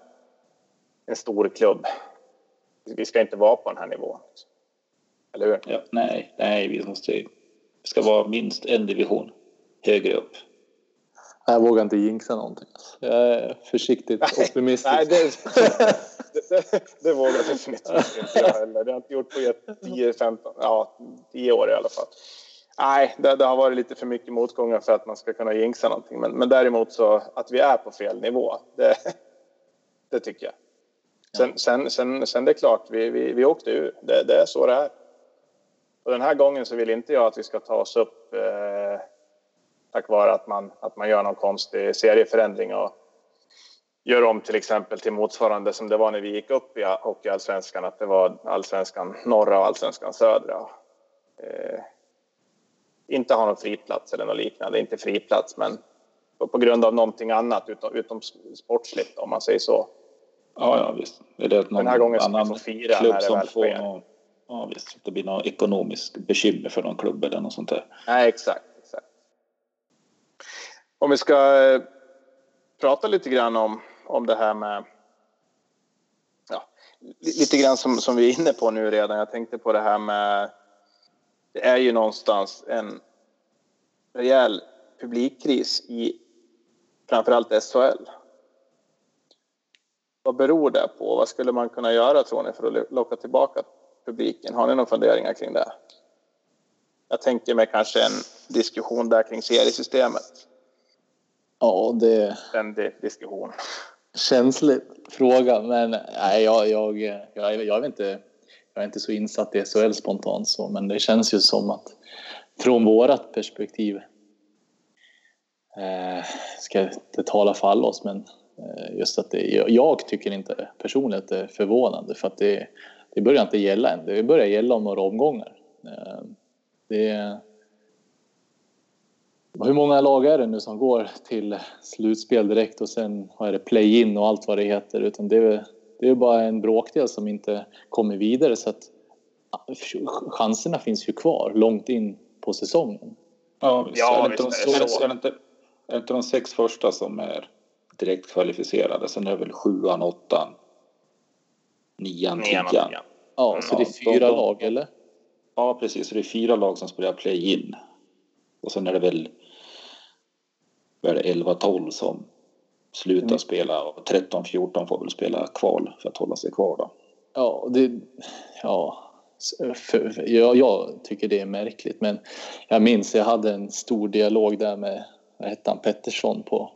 en stor klubb. Vi ska inte vara på den här nivån. Eller hur? Ja, nej, nej, vi måste vi ska vara minst en division högre upp. Jag vågar inte jinxa någonting. Jag är försiktigt optimistisk. Nej, det, det, det, vågar definitivt inte jag heller. Det har jag inte gjort på 10, 15, ja 10 år i alla fall. Nej, det, det, har varit lite för mycket motgångar för att man ska kunna jinxa någonting. Men, men däremot så att vi är på fel nivå, det, det tycker jag. Sen, sen, sen, sen det är klart, vi, vi, vi åkte ur. Det, det är så det är. Och den här gången så vill inte jag att vi ska ta oss upp eh, tack vare att man, att man gör någon konstig serieförändring och gör om till exempel till motsvarande som det var när vi gick upp i Hockeyallsvenskan, att det var allsvenskan norra och allsvenskan södra. Eh, inte ha någon friplats eller något liknande, inte friplats, men på, grund av någonting annat utom, utom sportsligt om man säger så. Ja, ja visst. Är det någon Den här gången annan ska fira klubb när det som väl får sker. någon, Ja visst, det blir något ekonomiskt bekymmer för någon klubb eller något sånt där. Nej, exakt. exakt. Om vi ska eh, prata lite grann om, om det här med... Ja, li- lite grann som, som vi är inne på nu redan. Jag tänkte på det här med... Det är ju någonstans en rejäl publikkris i framförallt SHL. Vad beror det på? Vad skulle man kunna göra tror ni för att locka tillbaka publiken? Har ni några funderingar kring det? Jag tänker mig kanske en diskussion där kring seriesystemet. Ja, det di- diskussion. känslig fråga, men nej, jag, jag, jag, jag, vet inte. Jag är inte så insatt i SHL spontant så, men det känns ju som att från vårat perspektiv eh, ska jag inte tala för alla oss, men eh, just att det, jag, jag tycker inte personligen att det är förvånande för att det, det börjar inte gälla än. Det börjar gälla om några omgångar. Eh, det, hur många lag är det nu som går till slutspel direkt och sen har det play-in och allt vad det heter? Utan det är, det är bara en bråkdel som inte kommer vidare så att chanserna finns ju kvar långt in på säsongen. Ja. Ja, är, det inte de, visst är det sex, så. är, det inte, är det inte de sex första som är direkt kvalificerade? Sen är det väl sjuan, åttan, nian, tian. Ja, så det är fyra de- de- lag eller? Ja, precis. Så det är fyra lag som spelar play-in. Och sen är det väl vad är det 11-12 som slutar Mm. spela och 13-14 får väl spela kval för att hålla sig kvar då. Ja, det, ja för, för, jag, jag tycker det är märkligt men jag minns jag hade en stor dialog där med vad hette han, Pettersson på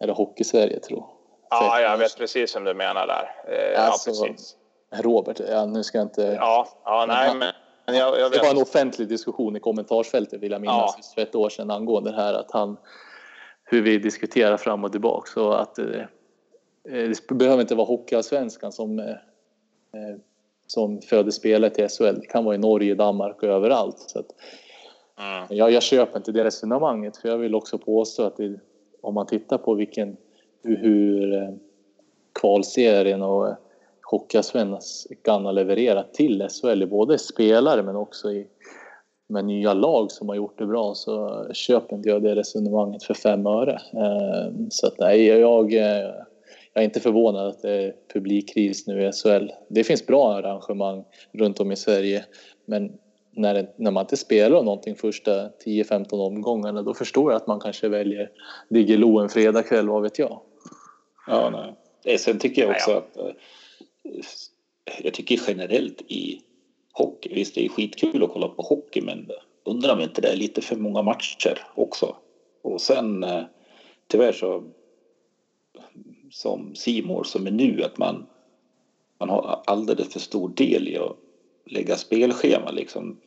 är det Hockey-Sverige tror Ja, jag vet precis vem du menar där. Eh, Alltså, ja, precis. Robert, ja, nu ska jag inte... Ja, ja nej, men jag, jag Det var en offentlig diskussion i kommentarsfältet vill jag minnas Ja. för ett år sedan angående det här att han hur vi diskuterar fram och tillbaka så att eh, det behöver inte vara Hockeyallsvenskan som eh, eh, som föder spelare till SHL. Det kan vara i Norge, Danmark och överallt. Så att, Mm. jag, jag köper inte det resonemanget för jag vill också påstå att det, om man tittar på vilken hur, hur eh, kvalserien och eh, Hockeyallsvenskan har levererat till SHL i både spelare men också i med nya lag som har gjort det bra så köper inte jag det resonemanget för fem öre. Eh, Så att nej, jag, eh, jag är inte förvånad att det är publikkris nu i SHL. Det finns bra arrangemang runt om i Sverige men när, det, när man inte spelar någonting första 10-15 omgångarna då förstår jag att man kanske väljer Diggiloo en fredagkväll, vad vet jag. Ja, nej. Eh, Sen tycker jag också att eh, jag tycker generellt i hockey, visst det är skitkul att kolla på hockey men undrar om inte det är lite för många matcher också. Och sen eh, tyvärr så som Simor som är nu att man, man har alldeles för stor del i att lägga spelschema liksom.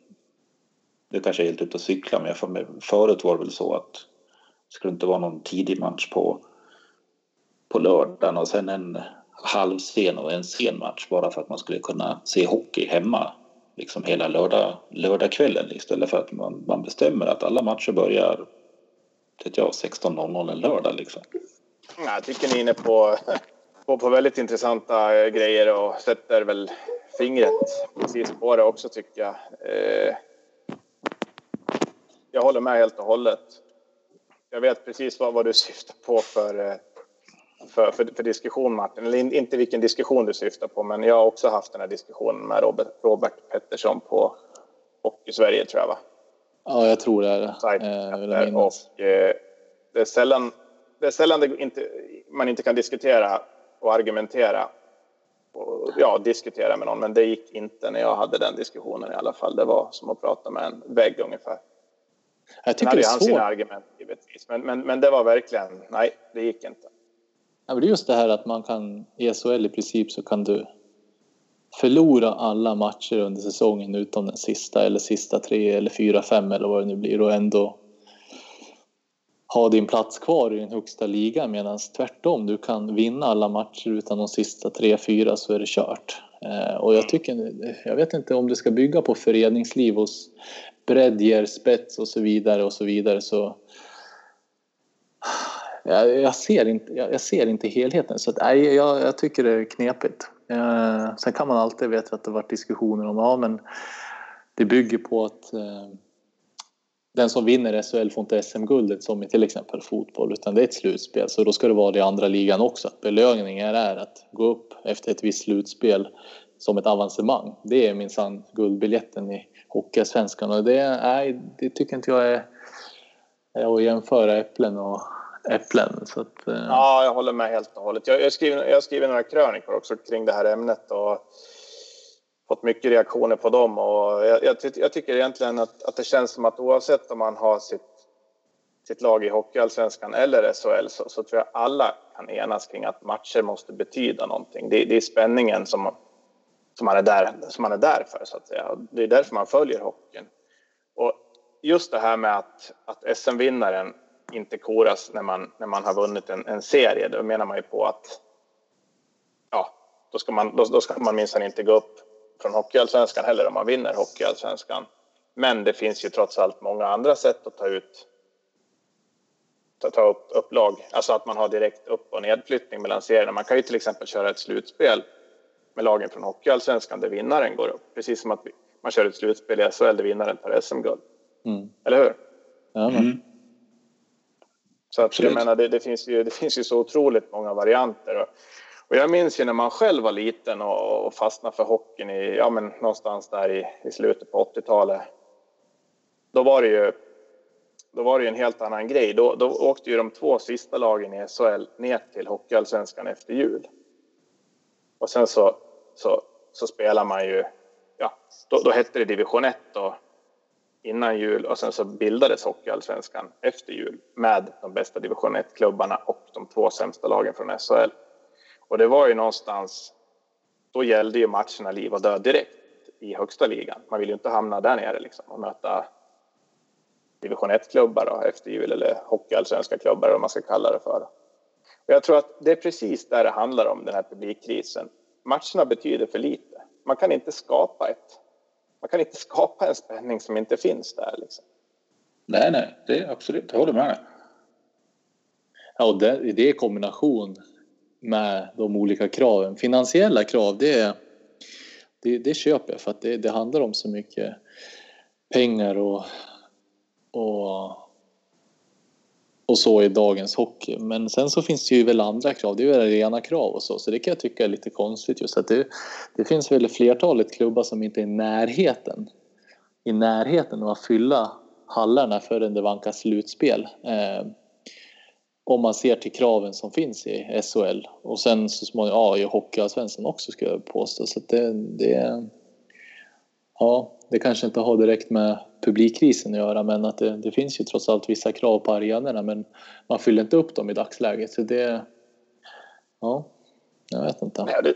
Det kanske är helt ute och cykla men jag får med, förut var det väl så att det skulle inte vara någon tidig match på på lördagen och sen en halvsen och en sen match bara för att man skulle kunna se hockey hemma liksom hela lördag, lördagskvällen istället för att man, man bestämmer att alla matcher börjar 16.00 en lördag liksom. Jag tycker ni är inne på, på, på väldigt intressanta eh, grejer och sätter väl fingret precis på det också tycker jag. Eh, jag håller med helt och hållet. Jag vet precis vad, vad du syftar på för, eh, för, för, för diskussion Martin. Eller in, inte vilken diskussion du syftar på men jag har också haft den här diskussionen med Robert, Robert Pettersson på Hockey Sverige tror jag va? Ja, jag tror det är det. Eh, minnas. och eh, det är sällan det är sällan det inte, man inte kan diskutera och argumentera och ja, diskutera med någon, men det gick inte när jag hade den diskussionen i alla fall. Det var som att prata med en vägg ungefär. Jag tycker det är han svårt. sina argument givetvis, men, men, men det var verkligen, nej, det gick inte. Ja, men det är just det här att man kan, i SHL i princip så kan du förlora alla matcher under säsongen utom den sista eller sista tre eller fyra, fem eller vad det nu blir och ändå ha din plats kvar i den högsta ligan medan tvärtom, du kan vinna alla matcher utan de sista tre, fyra så är det kört. Eh, och jag tycker, jag vet inte om det ska bygga på föreningsliv hos bredd ger spets och så vidare och så vidare så jag, jag, ser, inte, jag, jag, ser inte helheten. Så att, nej, jag, jag tycker det är knepigt. Eh, sen kan man alltid veta att det varit diskussioner om ja, men det bygger på att eh, den som vinner SHL får inte SM-guldet som i till exempel fotboll utan det är ett slutspel så då ska det vara det i andra ligan också. Belöningen är att gå upp efter ett visst slutspel som ett avancemang. Det är minsann guldbiljetten i Hockeyallsvenskan och det, nej, det tycker inte jag är, är att jämföra äpplen och äpplen. Så att, eh. Ja, jag håller med helt och hållet. Jag, jag, skriver, jag skriver några krönikor också kring det här ämnet och fått mycket reaktioner på dem. Och jag, jag, jag tycker egentligen att, att, det känns som att oavsett om man har sitt, sitt lag i Hockeyallsvenskan eller SHL så, så, tror jag alla kan enas kring att matcher måste betyda någonting. Det, det är spänningen som, som, man är där, som man är där för, så att säga. Det är därför man följer hockeyn. Och just det här med att, att SM-vinnaren inte koras när man, när man har vunnit en, en serie. Då menar man ju på att ja, då ska man, då, då ska man minsann inte gå upp från Hockeyallsvenskan heller om man vinner Hockeyallsvenskan. Men det finns ju trots allt många andra sätt att ta ut ta, ta upp, upp lag, alltså att man har direkt upp och nedflyttning mellan serierna. Man kan ju till exempel köra ett slutspel med lagen från Hockeyallsvenskan där vinnaren går upp, precis som att man kör ett slutspel i SHL där vinnaren tar SM-guld. Mm. Eller hur? Ja, mm. Så att, jag menar, det, det, finns ju, det finns ju så otroligt många varianter. Och, och jag minns ju när man själv var liten och, och fastnade för hockeyn i, ja, men någonstans där i, i slutet på 80-talet. Då var det ju då var det en helt annan grej. Då, då åkte ju de två sista lagen i SHL ner till Hockeyallsvenskan efter jul. Och sen så, så, så spelar man ju, ja, då, då hette det division 1 då, innan jul och sen så bildades Hockeyallsvenskan efter jul med de bästa division 1-klubbarna och de två sämsta lagen från SHL. Och det var ju någonstans, då gällde ju matcherna liv och död direkt i högsta ligan. Man vill ju inte hamna där nere liksom och möta division 1-klubbar efter jul eller hockeyallsvenska klubbar eller vad man ska kalla det för. Och jag tror att det är precis där det handlar om den här publikkrisen. Matcherna betyder för lite. Man kan inte skapa ett man kan inte skapa en spänning som inte finns där. Liksom. Nej, nej, det är absolut, jag håller med. Ja, och det, det är kombination med de olika kraven. Finansiella krav, det, det, det köper jag för att det, det handlar om så mycket pengar och, och och så i dagens hockey. Men sen så finns det ju väl andra krav. Det är väl rena krav och så. Så det kan jag tycka är lite konstigt just att det, det finns väl flertalet klubbar som inte är i närheten i närheten av att fylla hallarna förrän det vankas slutspel. Eh, om man ser till kraven som finns i SHL och sen så småningom ja, i Hockeyallsvenskan också skulle jag påstå. Så det, det, ja, det kanske inte har direkt med publikkrisen att göra men att det, det, finns ju trots allt vissa krav på arenorna men man fyller inte upp dem i dagsläget så det... Ja, jag vet inte. Ja, det,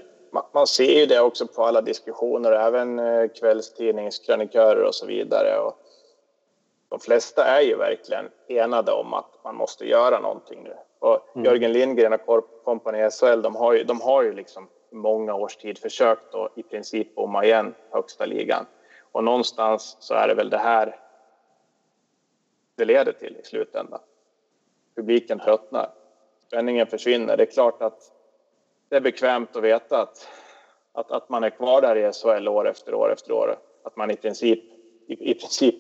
man ser ju det också på alla diskussioner, även eh, kvällstidningskrönikörer och så vidare. Och de flesta är ju verkligen enade om att man måste göra någonting nu. Och mm. Jörgen Lindgren och Korp SHL, de har ju, de har ju liksom många års tid försökt att i princip bomma igen högsta ligan. Och någonstans så är det väl det här det leder till i slutändan. Publiken tröttnar. Spänningen försvinner. Det är klart att det är bekvämt att veta att, att, att man är kvar där i SHL år efter år efter år. Att man i princip, i, i princip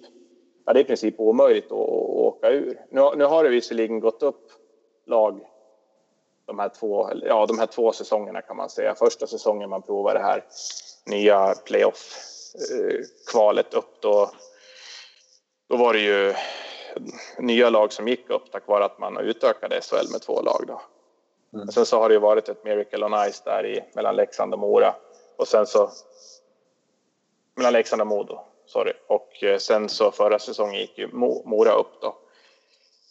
ja, det är i princip omöjligt att, att åka ur. Nu, nu har det visserligen gått upp lag de här två, ja, de här två säsongerna kan man säga. Första säsongen man provar det här nya playoff kvalet upp då, då var det ju nya lag som gick upp tack vare att man utökade SHL med två lag. Då. Mm. Sen så har det ju varit ett Miracle on Ice där i, mellan Leksand och Mora. Och sen så... Mellan Leksand och Modo, sorry. Och eh, sen så förra säsongen gick ju Mora upp då.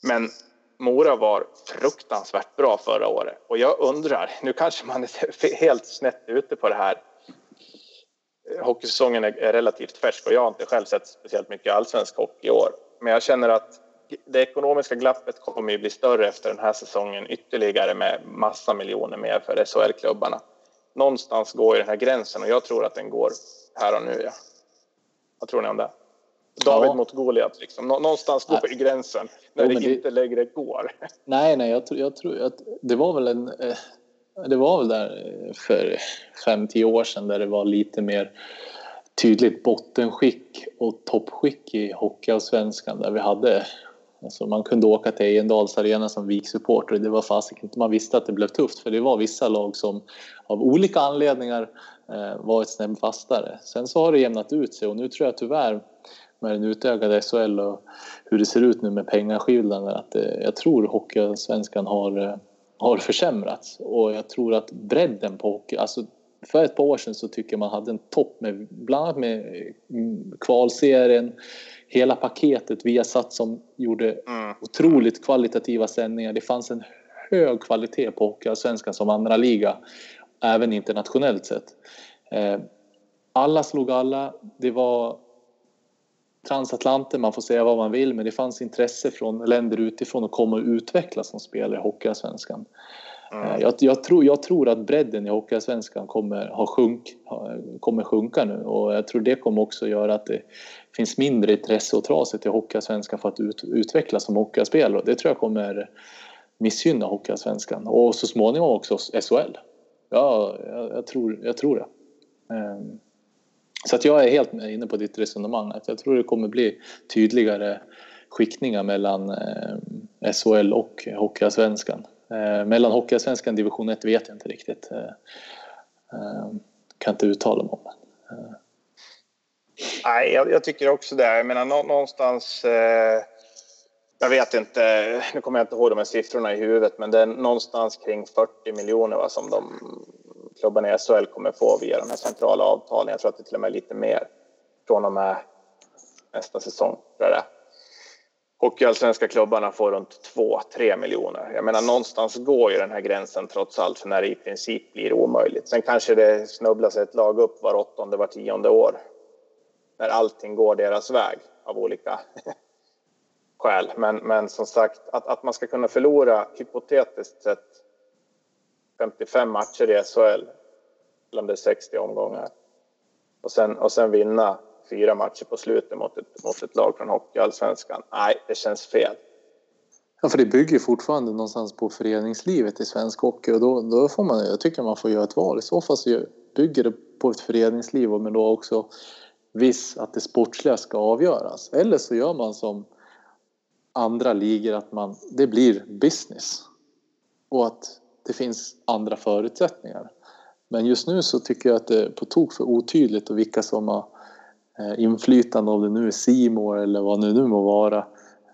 Men Mora var fruktansvärt bra förra året. Och jag undrar, nu kanske man är helt snett ute på det här. Hockeysäsongen är relativt färsk och jag har inte själv sett speciellt mycket allsvensk hockey i år. Men jag känner att det ekonomiska glappet kommer ju bli större efter den här säsongen ytterligare med massa miljoner mer för SHL-klubbarna. Någonstans går ju den här gränsen och jag tror att den går här och nu. Ja. Vad tror ni om det? David ja. mot Goliat, liksom. någonstans går ju gränsen när jo, det inte längre går. Nej, nej, jag, jag tror att det var väl en... Eh, det var väl där för fem, tio år sedan där det var lite mer tydligt bottenskick och toppskick i Hockeyallsvenskan där vi hade Alltså man kunde åka till Ejendals arena som VIK-supporter det var fasiken inte man visste att det blev tufft för det var vissa lag som av olika anledningar eh, var ett snäpp fastare. Sen så har det jämnat ut sig och nu tror jag tyvärr med den utökade SHL och hur det ser ut nu med pengaskillnaden att eh, jag tror Hockeysvenskan har, eh, har försämrats och jag tror att bredden på hockey, alltså för ett par år sedan så tycker jag man hade en topp med bland annat med mm, kvalserien hela paketet vi har satt som gjorde mm. otroligt kvalitativa sändningar. Det fanns en hög kvalitet på Hockeyallsvenskan som andra liga, även internationellt sett. Eh, alla slog alla. Det var transatlanter, man får säga vad man vill, men det fanns intresse från länder utifrån att komma och utvecklas som spelare i Hockeyallsvenskan. Mm. Jag, jag, tror, jag tror att bredden i Hockeyallsvenskan kommer, ha sjunk, kommer sjunka nu och jag tror det kommer också göra att det finns mindre intresse att dra sig till Hockeyallsvenskan för att ut, utvecklas som hockeyspelare. Det tror jag kommer missgynna Hockeyallsvenskan och så småningom också SHL. Ja, jag, jag, tror, jag tror det. Um, så att jag är helt inne på ditt resonemang. Att jag tror det kommer bli tydligare skiktningar mellan eh, SHL och Hockeyallsvenskan. Eh, mellan Hockeyallsvenskan och division 1 vet jag inte riktigt. Eh, eh, kan inte uttala mig om. Eh. Nej, jag, jag, tycker också det. Jag menar någonstans... Eh, jag vet inte, nu kommer jag inte ihåg de här siffrorna i huvudet, men det är någonstans kring 40 miljoner va, som de klubbarna i SHL kommer få via de här centrala avtalen. Jag tror att det till och med är lite mer från och med nästa säsong. Tror jag Hockeyallsvenska klubbarna får runt 2-3 miljoner. Jag menar någonstans går ju den här gränsen trots allt för när det i princip blir omöjligt. Sen kanske det snubblas ett lag upp var åttonde, var tionde år. När allting går deras väg av olika skäl. Men, men som sagt, att, att man ska kunna förlora hypotetiskt sett 55 matcher i SHL, eller om det är 60 omgångar, och sen, och sen vinna fyra matcher på slutet mot ett, mot ett lag från Hockeyallsvenskan. Nej, det känns fel. Ja, för det bygger fortfarande någonstans på föreningslivet i svensk hockey och då, då får man, jag tycker man får göra ett val. I så fall så bygger det på ett föreningsliv men då också viss att det sportsliga ska avgöras. Eller så gör man som andra ligor att man, det blir business och att det finns andra förutsättningar. Men just nu så tycker jag att det är på tok för otydligt och vilka som har Eh, inflytande om det nu är Simor eller vad det nu må vara.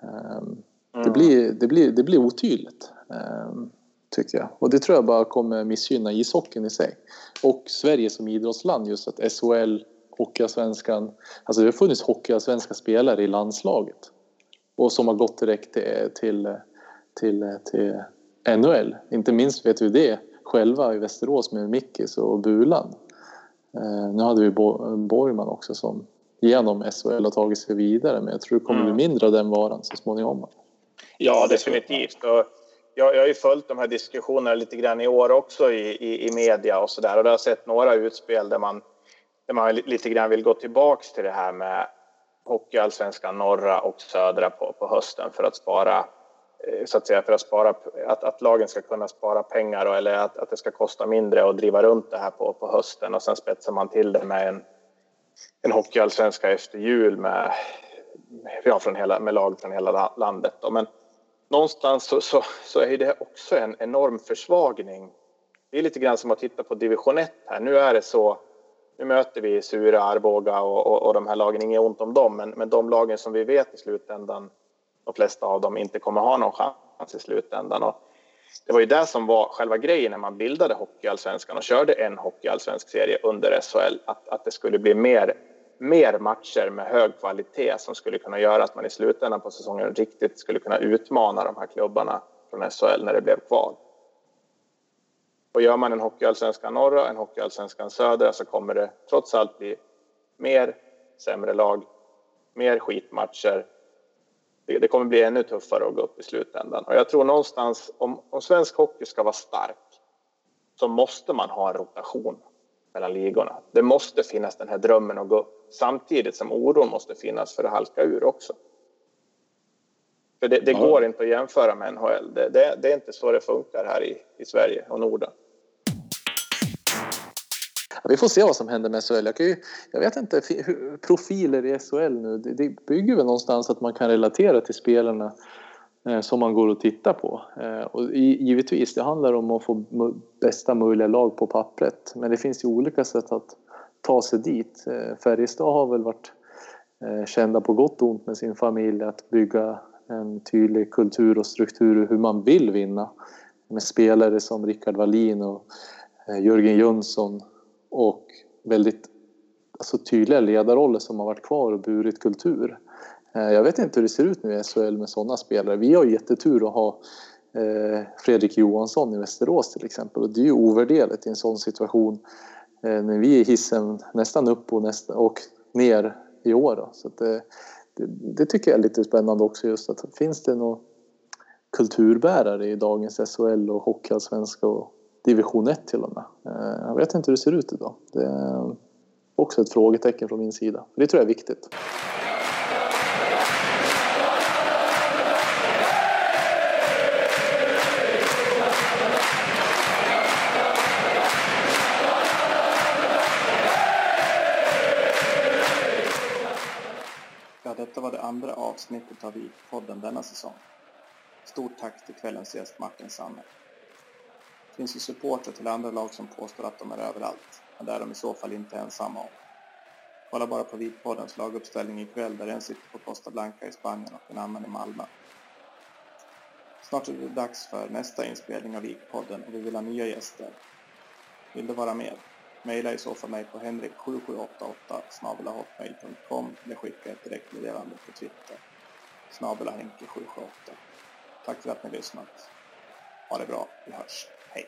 Ehm, det, mm. blir, det, blir, det blir otydligt, ehm, tycker jag. Och det tror jag bara kommer missgynna ishockeyn i sig. Och Sverige som idrottsland, just att SHL, Hockeyallsvenskan... Alltså det har funnits Hockeyallsvenska spelare i landslaget och som har gått direkt till, till, till, till NHL. Inte minst vet vi det själva i Västerås med Mickis och Bulan. Eh, nu hade vi Borgman också som genom SHL har tagit sig vidare men jag tror det kommer mm. bli mindre av den varan så småningom. Ja, definitivt. Och jag, jag har ju följt de här diskussionerna lite grann i år också i, i, i media och så där och jag har sett några utspel där man, där man lite grann vill gå tillbaks till det här med Hockeyallsvenskan norra och södra på, på hösten för att spara Eh, så att säga för att spara, att, att lagen ska kunna spara pengar och, eller att, att det ska kosta mindre att driva runt det här på, på hösten och sen spetsar man till det med en, en hockeyallsvenska efter jul med, ja, från hela, med lag från hela landet. Då. Men någonstans så, så, så, är det också en enorm försvagning. Det är lite grann som att titta på division 1 här. Nu är det så nu möter vi Sura, Arboga och, och, och de här lagen, inget ont om dem, men, men de lagen som vi vet i slutändan de flesta av dem inte kommer ha någon chans i slutändan. Och det var ju det som var själva grejen när man bildade Hockeyallsvenskan och körde en Hockeyallsvensk serie under SHL, att, att det skulle bli mer, mer matcher med hög kvalitet som skulle kunna göra att man i slutändan på säsongen riktigt skulle kunna utmana de här klubbarna från SHL när det blev kval. Och gör man en Hockeyallsvenskan norra, och en Hockeyallsvenskan södra så kommer det trots allt bli mer sämre lag, mer skitmatcher. Det, kommer bli ännu tuffare att gå upp i slutändan. Och jag tror någonstans om, om svensk hockey ska vara stark så måste man ha en rotation mellan ligorna. Det måste finnas den här drömmen att gå upp samtidigt som oron måste finnas för att halka ur också. För det, det ja. går inte att jämföra med NHL. Det, det, det, är inte så det funkar här i, i Sverige och Norden vi får se vad som händer med SHL. Jag, ju, jag vet inte, profiler i SHL nu, det, det, bygger väl någonstans att man kan relatera till spelarna eh, som man går och tittar på. Eh, och givetvis, det handlar om att få bästa möjliga lag på pappret. Men det finns ju olika sätt att ta sig dit. Eh, Färjestad har väl varit eh, kända på gott och ont med sin familj att bygga en tydlig kultur och struktur hur man vill vinna. Med spelare som Rickard Wallin och eh, Jörgen Jönsson och väldigt alltså, tydliga ledarroller som har varit kvar och burit kultur. Eh, jag vet inte hur det ser ut nu i SHL med sådana spelare. Vi har jättetur att ha eh, Fredrik Johansson i Västerås till exempel och det är ju ovärderligt i en sån situation eh, när vi är hissen nästan upp och, nästa, och ner i år. Då. Så det, det, det, tycker jag är lite spännande också just att finns det några kulturbärare i dagens SHL och Hockeyallsvenska och division 1 till och med. Eh, jag vet inte hur det ser ut idag. Det är också ett frågetecken från min sida. Det tror jag är viktigt. detta var det andra avsnittet av VIK-podden denna säsong. Stort tack till kvällens gäst Martin Sanne. Det finns ju supportrar till andra lag som påstår att de är överallt, men det är de i så fall inte ensamma om. Kolla bara på Vitpoddens laguppställning ikväll där en sitter på Costa Blanca i Spanien och en annan i Malmö. Snart är det dags för nästa inspelning av Vikpodden och vi vill ha nya gäster. Vill du vara med? Maila i så fall mig på henrik7788 snabelahotmail.com eller skicka ett direktmeddelande på Twitter. Snabelahenke778. Tack för att ni lyssnat. Ha det bra, vi hörs. Hey.